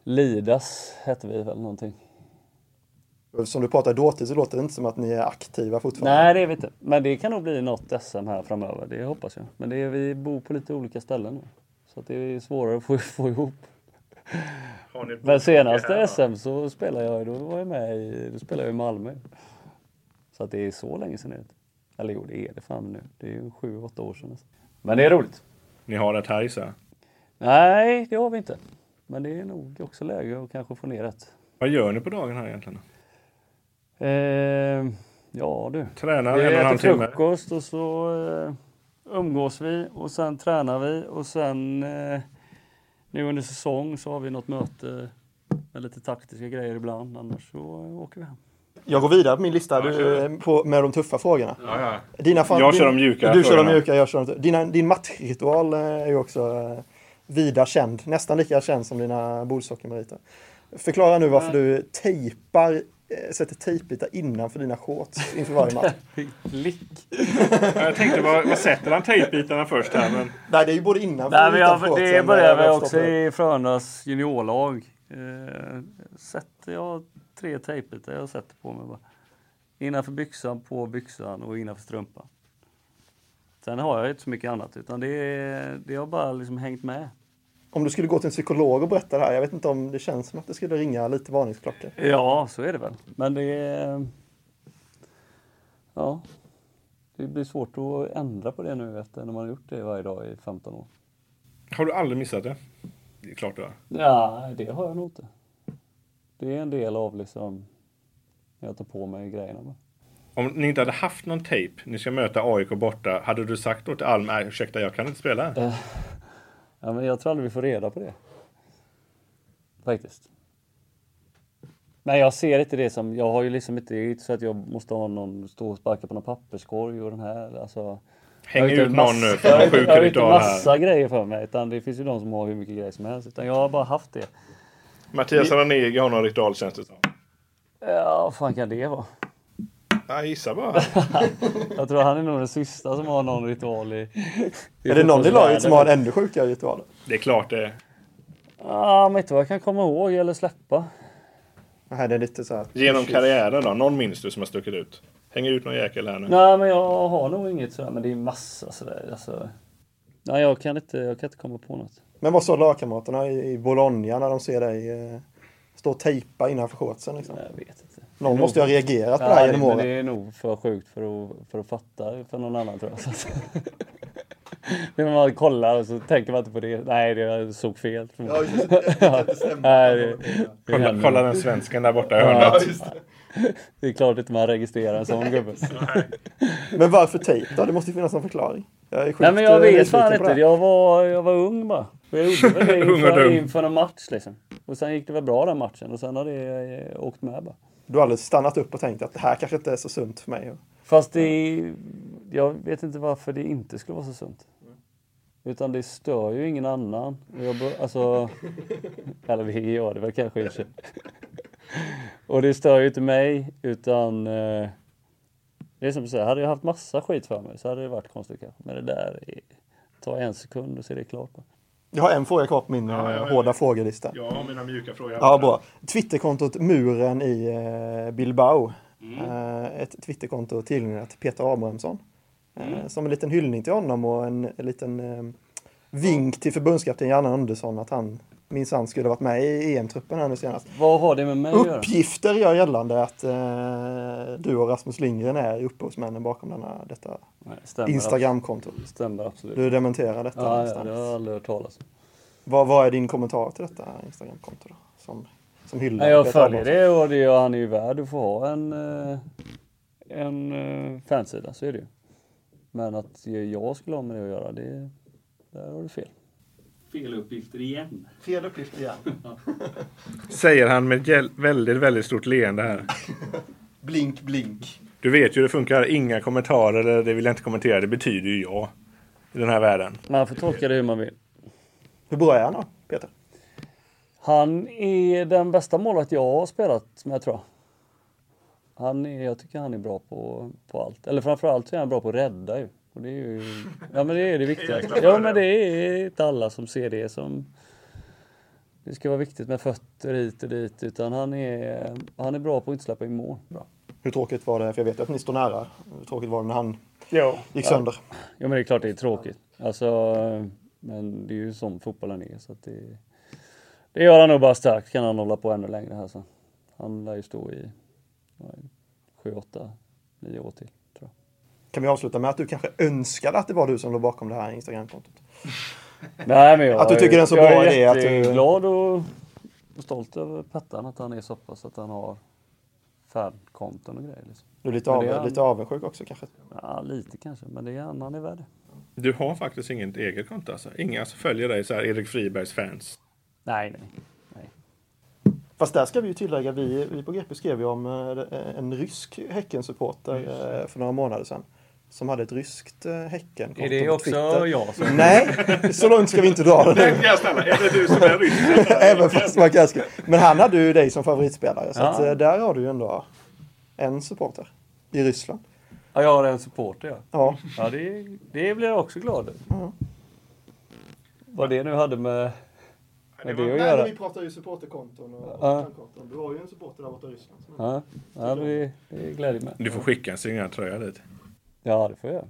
Lidas, hette vi väl någonting. Som du pratar dåtid så låter det inte som att ni är aktiva fortfarande. Nej, det är vi inte. Men det kan nog bli något SM här framöver. Det hoppas jag. Men det är, vi bor på lite olika ställen nu. Så att det är svårare att få, (laughs) få ihop. Har ni ett Men senaste här? SM så spelade jag, då var jag med i, då spelade jag i Malmö. Så att det är så länge sedan nu. Eller jo, det är det fan nu. Det är ju sju, åtta år sedan. Men det är roligt. Ni har ett här. Nej, det har vi inte. Men det är nog också läge att kanske få ner ett. Vad gör ni på dagen här egentligen? Eh, ja du. Tränar Vi en och en halv äter timme? frukost och så eh, umgås vi och sen tränar vi och sen eh, nu under säsong så har vi något möte med lite taktiska grejer ibland. Annars så eh, åker vi hem. Jag går vidare på min lista du, på, med de tuffa frågorna. Ja, ja. Dina fan, Jag kör de mjuka Du kör de mjuka, jag kör de tuffa. Dina, Din matchritual eh, är ju också eh, vida känd. Nästan lika känd som dina bordshockeymeriter. Förklara nu varför du tejpar, eh, sätter tejpbitar innanför dina shorts inför varje match. Klick! Jag tänkte, vad, vad sätter han tejpbitarna först här? Men Nej, det är ju både innanför Nej, och men utanför jag, det började vi jag också i Frölundas juniorlag. Eh, sätter jag tre tejpbitar jag sätter på mig bara. Innanför byxan, på byxan och innanför strumpan. Sen har jag inte så mycket annat utan det, är- det har bara liksom hängt med. Om du skulle gå till en psykolog och berätta det här, jag vet inte om det känns som att det skulle ringa lite varningsklockor. Ja, så är det väl. Men det är... Ja. Det blir svårt att ändra på det nu efter när man har gjort det varje dag i 15 år. har du aldrig missat det? Det är klart du har. Ja, det har jag nog inte. Det är en del av liksom... Jag tar på mig grejerna bara. Om ni inte hade haft någon tejp, ni ska möta AIK borta, hade du sagt då till Alm, nej ursäkta jag kan inte spela? Ja, men jag tror aldrig vi får reda på det. Faktiskt. Men jag ser inte det som, jag har ju liksom inte, det är inte så att jag måste ha någon stå och sparka på någon papperskorg och den här, alltså. Häng ut någon massa- nu för någon sjuk Jag har inte ritual här. massa grejer för mig, utan det finns ju de som har hur mycket grejer som helst. Utan jag har bara haft det. Mattias Ranegi har någon ritual känns det som. Ja, vad fan kan det vara? Jag gissar bara. (laughs) Jag tror han är nog den sista som har någon ritual i... i Är det någon i laget som har en ännu sjukare ritual? Det är klart det är. Ja, men inte vad jag kan komma ihåg eller släppa. Nej, det är lite så här. Genom karriären då? Någon minns du som har stuckit ut? Hänger ut någon jäkel här nu? Nej, men jag har nog inget sådär, men det är massa sådär. Alltså, nej, jag kan inte, jag kan inte komma på något. Men vad sa lagkamraterna i i Bologna när de ser dig eh, stå och tejpa innanför shortsen? Liksom? Jag vet inte. Någon måste ju ha reagerat på det här Ja, genom men åren. det är nog för sjukt för att, för att fatta för någon annan tror jag. (laughs) När man kollar och så tänker man inte på det. Nej, det såg fel. Ja, just det. Det stämmer. (laughs) Nej, det, det, Kolla, kolla den svensken där borta i Ja, hörnet. just det. är klart inte man registrerar en sån gubbe. (laughs) Men varför tejp då? Det måste ju finnas någon förklaring. Jag är Nej men jag eh, vet fan inte. Jag var, jag var ung bara. Jag gjorde det (laughs) inför, inför en match liksom. Och sen gick det väl bra den matchen och sen har det eh, åkt med bara. Du har aldrig stannat upp och tänkt att det här kanske inte är så sunt för mig. Fast det, jag vet inte varför det inte skulle vara så sunt. Utan det stör ju ingen annan. Jag, bör- alltså, (laughs) eller det gör det väl kanske i och det stör ju inte mig utan eh, det är som du säger, hade jag haft massa skit för mig så hade det varit konstigt kanske. Men det där är, tar en sekund och så är det klart. Jag har en fråga kvar på min eh, Ja, hårda frågelista. Jag har mina mjuka frågor. Ja, bra. Twitterkontot Muren i eh, Bilbao. Mm. Eh, ett Twitterkonto tillgängligt Peter Abrahamsson. Mm. Som en liten hyllning till honom och en, en liten vink till förbundskapten Janne Andersson att han minsann skulle varit med i EM-truppen här nu senast. Vad har det med mig att göra? Uppgifter gör gällande att eh, du och Rasmus Lindgren är upphovsmännen bakom denna, detta Instagramkonto. Stämmer absolut. Du dementerar detta ja, ja, det har jag aldrig hört talas om. Vad, vad är din kommentar till detta Instagramkonto då? Som, som hyllar Nej, jag följer det och det, och han är ju värd att få ha en, eh, en eh, fansida, så är det ju. Men att jag skulle ha med det att göra, det, där har du fel. Fel uppgifter igen. Fel uppgift igen. (laughs) Säger han med väldigt, väldigt stort leende här. (laughs) Blink, blink. Du vet ju hur det funkar. Inga kommentarer eller det vill jag inte kommentera. Det betyder ju ja. I den här världen. Man får tolka det hur man vill. Hur bra är han då, Peter? Han är den bästa målet jag har spelat med tror jag. Han är, jag tycker han är bra på, på allt. Eller framförallt så är han bra på att rädda ju. Och det är ju, ja men det är det viktigaste. (laughs) Ja men det är inte alla som ser det som det ska vara viktigt med fötter hit och dit utan han är, han är bra på att inte släppa in mål. Bra. Hur tråkigt var det? För jag vet att ni står nära. Hur tråkigt var det när han Ja. gick sönder? Ja men det är klart det är tråkigt. Alltså, men det är ju som fotbollen är så att det, det gör han nog bara starkt. Kan han hålla på ännu längre här sen. Han lär ju stå i vad är det, sju, åtta, nio år till. Kan vi avsluta med att du kanske önskade att det var du som låg bakom det här Instagramkontot? (laughs) Nej, men jag, Att du tycker det är en så jag bra är idé att du- jätteglad och, och stolt över Pettan att han är så pass att han har färdkonton och grejer. Liksom. Du är lite, av, är han- lite avundsjuk också kanske? Ja, lite kanske, men det är han, han är värd. Du har faktiskt inget eget konto alltså? Inga som följer dig så här Erik Fribergs fans? Nej, nej. nej. Fast där ska vi ju tillägga, vi, vi på GP skrev ju om eh, en rysk Häcken-supporter eh, för några månader sedan. Som hade ett ryskt eh, häcken Är det också jag som... Nej, så långt ska vi inte dra det nu. jag ställa. Är det du som är ryss? (laughs) Även fast man kanske... Men han hade ju dig som favoritspelare. Så Ja. att, eh, där har du ju ändå en supporter i Ryssland. Ja, jag har en supporter ja. Ja, Ja, det, det blir jag också glad över. Ja. Vad det nu hade med, det att Nej, göra. vi pratar ju supporterkonton och Ja. konton. Du har ju en supporter där borta i Ryssland. Ja, ja det, det gläder mig. Du får skicka en signerad tröja dit. Ja, det får jag göra.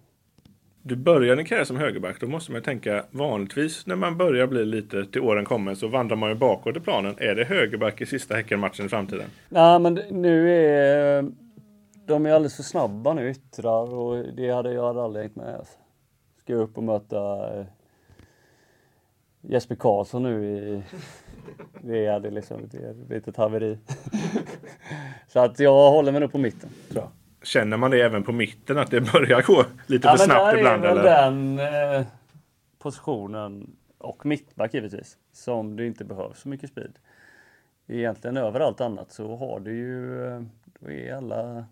Du börjar din karriär som högerback. Då måste man ju tänka vanligtvis när man börjar bli lite till åren kommer så vandrar man ju bakåt i planen. Är det högerback i sista Häckenmatchen i framtiden? Nej, men nu är de är alldeles för snabba nu, yttrar och det hade jag hade aldrig hängt med. Alltså. Ska upp och möta eh, Jesper Karlsson nu i... Det hade liksom det är ett litet haveri. (laughs) Så att jag håller mig nog på mitten, tror jag. Känner man det även på mitten att det börjar gå lite Ja, för men snabbt där ibland? är väl Eller? den eh, positionen, och mittback givetvis, som det inte behövs så mycket speed. egentligen över allt annat så har du ju, eh, då är alla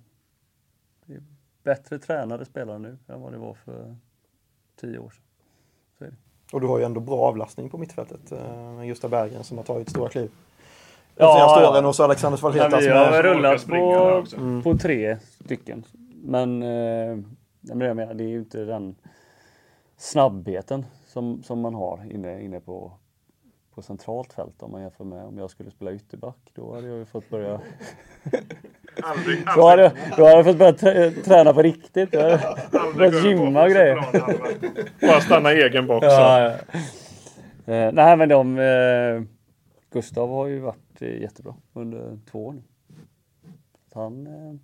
det är bättre tränade spelare nu än vad det var för tio år sedan. Så är det. Och du har ju ändå bra avlastning på mittfältet. eh, Med Gustav Berggren som har tagit stora kliv. De Ja, senaste ja. åren och så Alexander Ja, Falhetas vi har är... rullat på, också. på tre stycken. Men, eh, men det, jag menar, det är ju inte den snabbheten som, som man har inne, inne på, på centralt fält om man jämför med om jag skulle spela ytterback. Då hade jag ju fått börja (laughs) Aldrig, Då hade, jag- då hade jag fått börja trä, träna på riktigt. Jag hade (laughs) börjat gymma och grejer. (laughs) Bara stanna i egen box. Ja, ja. Eh, nej men de, eh, Gustav har ju varit eh, jättebra under två år nu. Han, eh,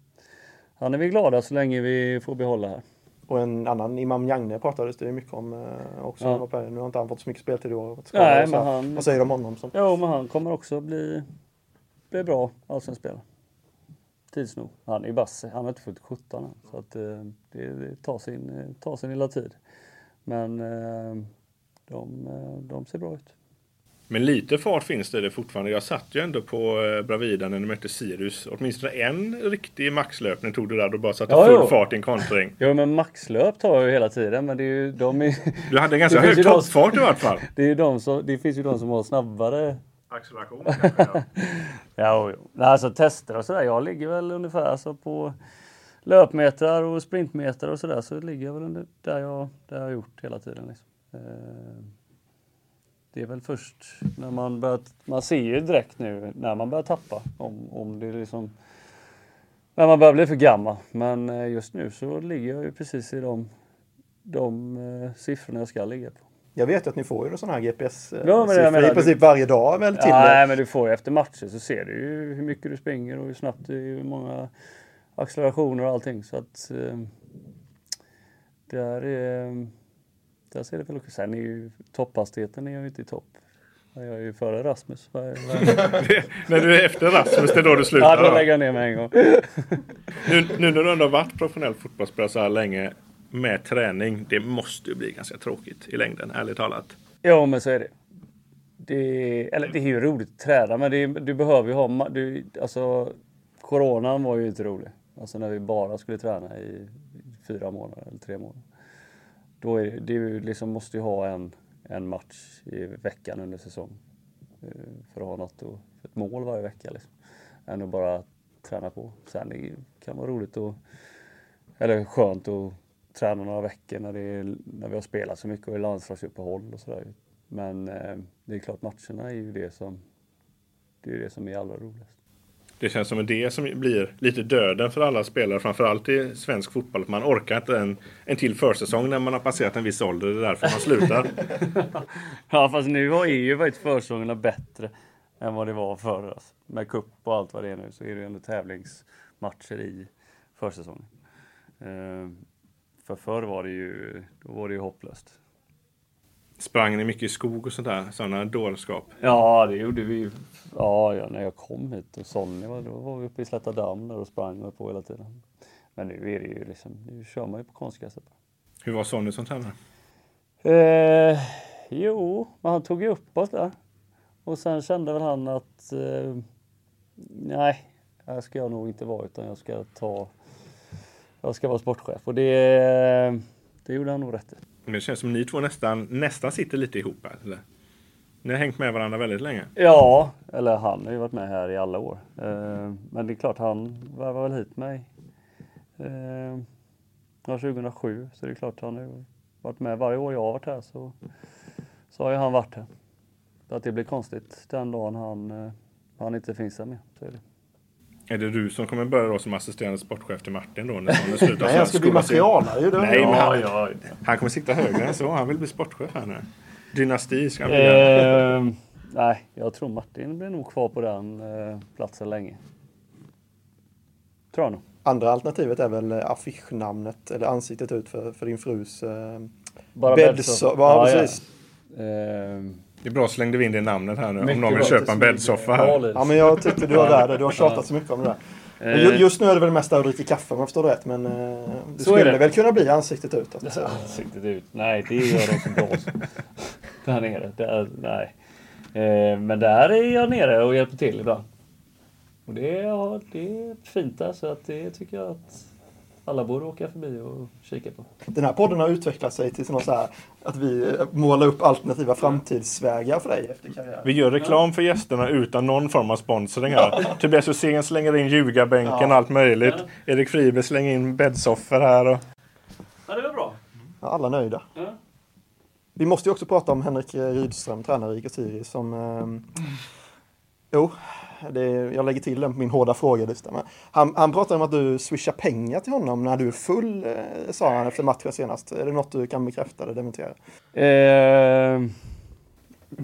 han är vi glada så länge vi får behålla här. Och en annan, Imam Jagne pratades det mycket om eh, också. Ja. Nu har inte han fått så mycket speltid i år. varit Nej, men han- Vad säger du om honom? Som... Jo men han kommer också bli, bli bra allsvensk spelare. Tids nog. Han är ju bara, han har inte fyllt 17 än. Så att eh, det, det tar, sin, tar sin lilla tid. Men eh, de, de ser bra ut. Men lite fart finns det, det fortfarande. Jag satt ju ändå på eh, Bravida när de mötte Sirius. Åtminstone en riktig maxlöpning tog du där. Du bara satte Ja, full jo. fart i en kontring. Jo men maxlöp tar jag ju hela tiden men det är ju de är, Du hade ganska (laughs) Det finns hög de- toppfart i vart fall. (laughs) det är de som, det finns ju de som har snabbare Acceleration kanske. Ja. (laughs) Ja, jo. Alltså tester och sådär. Jag ligger väl ungefär alltså på löpmetrar och sprintmetrar och sådär. Så ligger jag väl under där jag, där jag har gjort hela tiden. Liksom. Eh, Det är väl först när man börjar, man ser ju direkt nu när man börjar tappa. Om, om det är liksom, när man börjar bli för gammal. Men eh, just nu så ligger jag ju precis i de, de eh, siffrorna jag ska ligga på. Jag vet att ni får ju sådana här GPS eh, Ja, i princip varje dag väl till Ja, nej, men du får ju efter matcher så ser du ju hur mycket du springer och hur snabbt det är, hur många accelerationer och allting. Så att eh, där, är, där ser det väl också. Sen är ju topphastigheten är jag ju inte i topp. Jag är ju före Rasmus. (laughs) När du är efter Rasmus, det är då du slutar. Ja, då lägger jag ner mig en gång. (laughs) Nu, nu när du ändå har varit professionell fotbollsspelare så här länge med träning. Det måste ju bli ganska tråkigt i längden, ärligt talat. Jo, men så är det. det eller det är ju roligt att träna, men det, du behöver ju ha... Du, alltså, coronan var ju inte rolig. Alltså när vi bara skulle träna i fyra månader eller tre månader. Då är det, det liksom måste ju ha en, en match i veckan under säsong. Eh, för att ha något och, ett mål varje vecka liksom. Än att bara träna på. Sen det kan vara roligt och, eller skönt att träna några veckor när, det är, när vi har spelat så mycket och är landslagsuppehåll och sådär. Men eh, det är klart matcherna är ju det som, det är ju det som är allra roligast. Det känns som det som blir lite döden för alla spelare, framförallt i svensk fotboll. Man orkar inte en, en till försäsong när man har passerat en viss ålder. Det är därför man slutar. (laughs) Ja fast nu är ju faktiskt försäsongerna bättre än vad det var förr. Alltså. Med cup och allt vad det är nu så är det ju ändå tävlingsmatcher i försäsongen. Ehm, för förr var det ju, då var det ju hopplöst. Sprang ni mycket i skog och sådär, sådana dårskap? Ja det gjorde vi. Ja, ja när jag kom hit och Sonny var, då var vi uppe i Slätta damm där och sprang på hela tiden. Men nu är det ju liksom, nu kör man ju på konstgräset. Hur var Sonny som tränare? Eh, jo, men han tog ju upp oss där. Och sen kände väl han att eh, nej, här ska jag nog inte vara utan jag ska ta jag ska vara sportchef och det, det gjorde han nog rätt i. Men det känns som ni två nästan, nästan sitter lite ihop här. Eller? Ni har hängt med varandra väldigt länge. Ja, eller han har ju varit med här i alla år. Eh, men det är klart han värvade väl hit mig eh, ja, 2007 så det är klart han har varit med varje år jag har varit här så, så har ju han varit här. Så att det blir konstigt den dagen han, eh, han inte finns här mer. Så är det. Är det du som kommer börja då som assisterande sportchef till Martin då? När Sonny slutar Nej, jag ska bli materialare Nej, men han, ja. han kommer sikta högre än så. Han vill bli sportchef här nu. Dynasti ska han bli. Eh, nej, jag tror Martin blir nog kvar på den eh, platsen länge. Tror jag nog. Andra alternativet är väl eh, affischnamnet eller ansiktet ut för, för din frus eh, Bara bäddsoffa. Ja, Ja, ja. precis. Eh, Det är bra, slängde vi in det namnet här nu. Om Mycket någon vill köpa en bäddsoffa här. Ja, men jag tyckte du var värd det. Du har tjatat så mycket om det där. Eh, Just nu är det väl mest att dricka kaffe om jag förstår det rätt. Men eh, är skulle det. väl kunna bli ansiktet ut. Att, Ansiktet ut. Nej, det gör de så bra. Där nere. Det är, nej. Eh, men där är jag nere och hjälper till ibland. Och det, är- ja, det är fint där så att det tycker jag att alla borde åka förbi och kika på. Den här podden har utvecklat sig till något så här att vi målar upp alternativa framtidsvägar för dig efter karriären. Vi gör reklam för gästerna utan någon form av sponsring här. Tobias Hysén slänger in ljugarbänken, allt möjligt. Erik Friberg slänger in bäddsoffor här. Och... Ja, det var bra. Ja, Alla nöjda. Ja. Vi måste ju också prata om Henrik Rydström, tränare i Sirius, som... ehm, jo, det, jag lägger till den på min hårda frågelista. Men han, han pratade om att du swishar pengar till honom när du är full, eh, sa han efter matchen senast. Är det något du kan bekräfta eller dementera? Eh,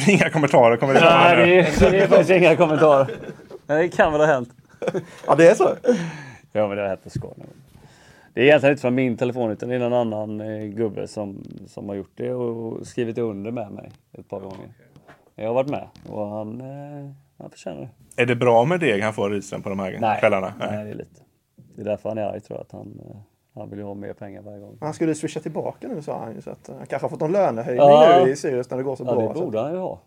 Inga kommentarer kommer det nej, det är, det är faktiskt inga kommentarer. Nej, Det kan väl ha hänt. (laughs) Ja, det är så? Ja, men det har hänt på skoj. Det är egentligen inte från min telefon utan det är någon annan eh, gubbe som, som har gjort det och skrivit under med mig ett par gånger. Jag har varit med och han, eh, han förtjänar det. Är det bra med deg han får Rydström på de här Nej, kvällarna? nej, det är lite. Det är därför han är arg tror jag. Att han, eh, han vill ju ha mer pengar varje gång. Han skulle swisha tillbaka nu sa han ju. Så att han kanske har fått någon lönehöjning Ja. nu i Sirius när det går så Ja, bra. det så. borde han ju ha.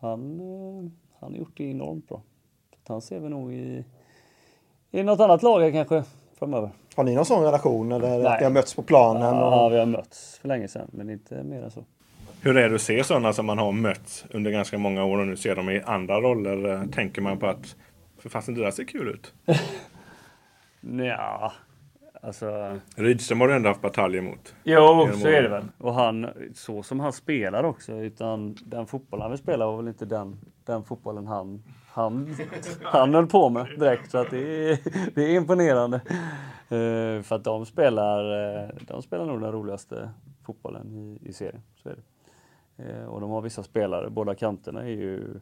Han, eh, han har gjort det enormt bra. Han ser vi nog i, i något annat lag kanske framöver. Har ni någon sån relation eller Nej. att ni har mötts på planen? Ja, Och... vi har mötts för länge sedan, men inte mer än så. Hur är det att se sådana som man har mött under ganska många år och nu ser dem i andra roller? Eh, Tänker man på att för fasen det där ser kul ut? (laughs) Ja, alltså. Rydström har du ändå haft bataljer mot. Jo, så är det väl. Och han, så som han spelar också, utan den fotbollen han vill spela var väl inte den, den fotbollen han, han, han höll på med direkt. Så att det, är, det är imponerande. Eh, för att de spelar, eh, de spelar nog den roligaste fotbollen i, i serien. Så är det. Eh, och de har vissa spelare, båda kanterna är ju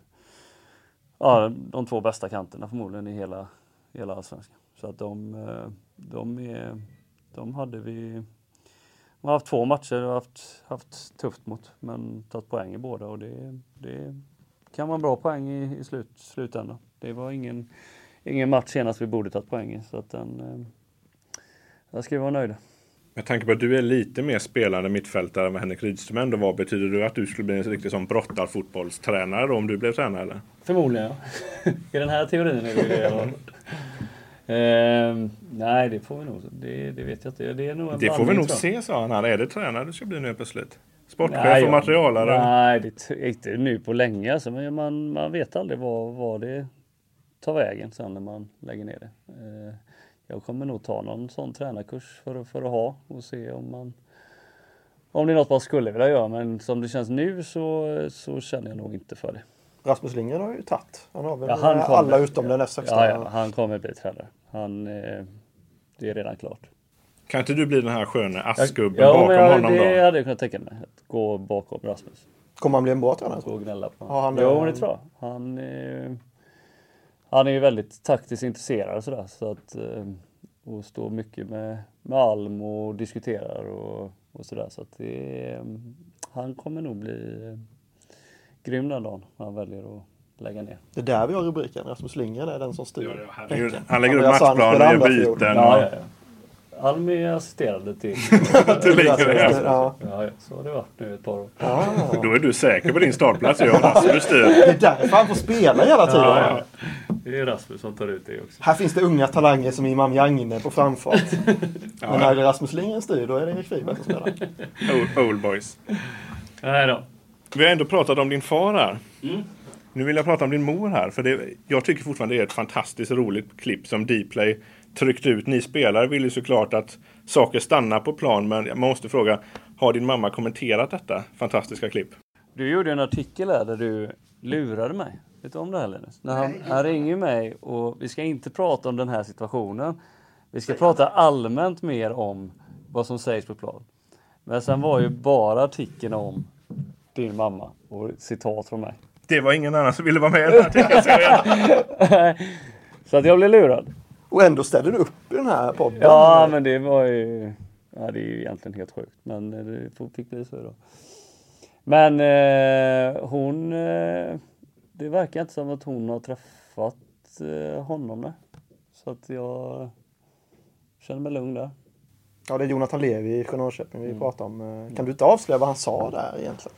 ja, de två bästa kanterna förmodligen i hela, hela allsvenskan. Så att de, eh, de, är, de hade vi de har haft två matcher och haft, haft tufft mot, men tagit poäng i båda och det, det kan vara en bra poäng i, i slut, slutändan. Det var ingen, ingen match senast vi borde tagit poäng i, så att den, eh, där ska vi vara nöjda. Med tanke på att du är lite mer spelande mittfältare än vad Henrik Rydström ändå var. Betyder det att du skulle bli en riktig sån brottarfotbollstränare då om du blev tränare eller? Förmodligen ja. (laughs) I den här teorin är det det. har (laughs) hört. Ehm, nej, det får vi nog. Det, det vet jag inte. Det, är nog en Det får vi nog se sa han här. Är det tränare du ska bli nu plötsligt? Sportchef Nej, och materialare? Nej, det är inte nu på länge alltså, men man, man vet aldrig vad, vad det tar vägen sen när man lägger ner det. Eh, Jag kommer nog ta någon sån tränarkurs för, att- för att ha och se om man om det är något man skulle vilja göra, men som det känns nu så, så känner jag nog inte för det. Rasmus Lindgren har ju tagit. Han har väl Ja, han kommer. alla utom den näst högsta. Ja, ja, han kommer bli tränare. Han, eh, det är redan klart. Kan inte du bli den här sköna askgubben ja, bakom jag, honom det då? hade jag kunnat tänka mig. Att gå bakom Rasmus. Kommer han bli en bra tränare? Gå och gnälla på Har han det? Jo, det tror jag. Han, eh, han är ju väldigt taktiskt intresserad och sådär. Så att, eh, och står mycket med, med Alm och diskuterar och, och sådär. Så att det, eh, han kommer nog bli eh, grym den dagen han väljer att lägga ner. Det är där vi har rubriken. Rasmus Lindgren är den som styr. Herregud, Han lägger upp matchplaner, gör byten. Ja, ja, ja. Alm är assisterande till. (laughs) Till Lindgren, ja. Ja. Ja, ja, så har det varit nu ett par år. Ah. Då är du säker på din startplats. Jag och Rasmus styr. Det är därför han får spela hela tiden. Ja, ja. Det är Rasmus som tar ut det också. Här finns det unga talanger som Imam Jagne på framfart. (laughs) Men när Rasmus Lindgren styr, då är det Erik Friberg som spelar. Old, old boys. Nej då. Vi har ändå pratat om din far här. Nu vill jag prata om din mor här. För det, jag tycker fortfarande det är ett fantastiskt roligt klipp som Dplay tryckt ut. Ni spelare vill ju såklart att saker stannar på plan. Men man måste fråga, har din mamma kommenterat detta fantastiska klipp? Du gjorde en artikel här där du lurade mig. Vet du om det här Linus? När han, han ringer mig och vi ska inte prata om den här situationen. Vi ska prata allmänt mer om vad som sägs på plan. Men sen var ju bara artikeln om din mamma och citat från mig. Det var ingen annan som ville vara med i den här. (laughs) Så att jag blev lurad. Och ändå ställer du upp i den här podden. Ja, men det var ju... Ja, det är ju egentligen helt sjukt. Men det fick bli så idag. Men eh, hon... Eh, det verkar inte som att hon har träffat eh, honom. Nej. Så att jag känner mig lugn där. Ja, det är Jonathan Levi i Norrköping Mm. vi pratar om. Eh, Kan du inte avslöja vad han sa där egentligen?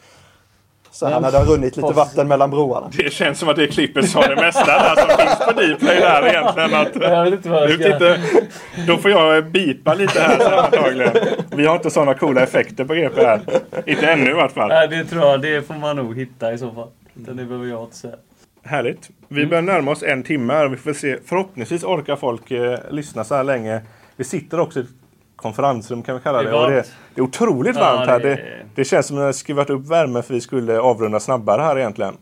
Så här när det har runnit lite vatten mellan broarna. Det känns som att det klippet sa det mesta där som finns på Dplay där egentligen. Att, Jag vet inte vad jag ska... inte, då får jag bipa lite här antagligen. Vi har inte sådana coola effekter på GP här. Inte ännu i vart fall. Nej, det tror jag. Det får man nog hitta i så fall. Det behöver jag inte säga. Härligt. Vi börjar närma oss en timme här. Vi får se. Förhoppningsvis orkar folk eh, lyssna så här länge. Vi sitter också i ett konferensrum kan vi kalla det. Det är Och det, varmt. det är otroligt Ja, varmt här. det Det, det känns som att jag har skruvat upp värmen för vi skulle avrunda snabbare här egentligen.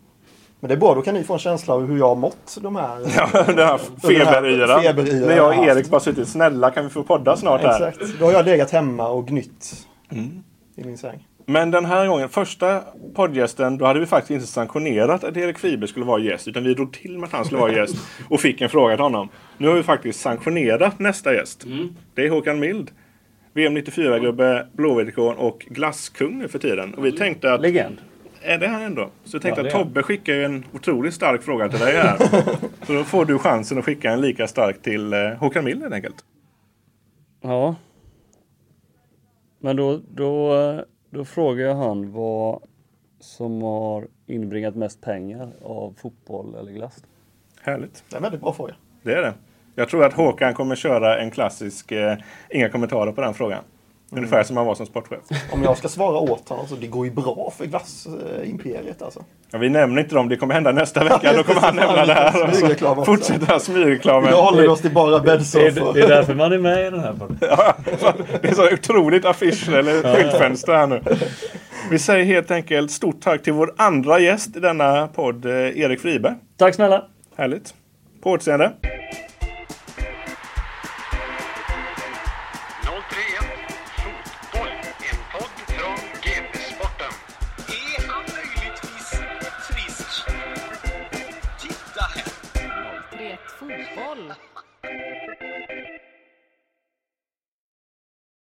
Men det är bra, då kan ni få en känsla av hur jag har mått de här... (laughs) Ja, den här (laughs) feberyran. feberyran När jag jag och Erik bara suttit snälla kan vi få podda snart här. Exakt. Då har jag legat hemma och gnytt Mm. i min säng. Men den här gången, första poddgästen, då hade vi faktiskt inte sanktionerat att Erik Fiber skulle vara gäst. Utan vi drog till med att han skulle vara gäst och fick en fråga till honom. Nu har vi faktiskt sanktionerat nästa gäst. Det är Håkan Mild. VM 94-gubbe, Blåvitt-ikon och glasskung nu för tiden. Och vi tänkte att... Legend. Är det han ändå? Så jag tänkte Ja, att Tobbe skickar ju en otroligt stark fråga till dig här. (laughs) Så då får du chansen att skicka en lika stark till eh, Håkan Mild helt enkelt. Ja. Men då, då, då frågar jag han vad som har inbringat mest pengar av fotboll eller glass. Härligt. Det är en väldigt bra fråga. Det är det. Jag tror att Håkan kommer köra en klassisk eh, inga kommentarer på den frågan. Ungefär som han var som sportchef. Om jag ska svara åt honom så det går ju bra för glassimperiet alltså. Ja, vi nämner inte dem, det kommer hända nästa (laughs) vecka. Då kommer han nämna det här. Smygreklam han smygreklamen. (laughs) Idag håller vi oss till bara bäddsoffor. det är därför man är med i den här podden. (laughs) Ja, det är så otroligt affischer eller skyltfönster här nu. Vi säger helt enkelt stort tack till vår andra gäst i denna podd, eh, Erik Friberg. Tack snälla! Härligt. På återseende.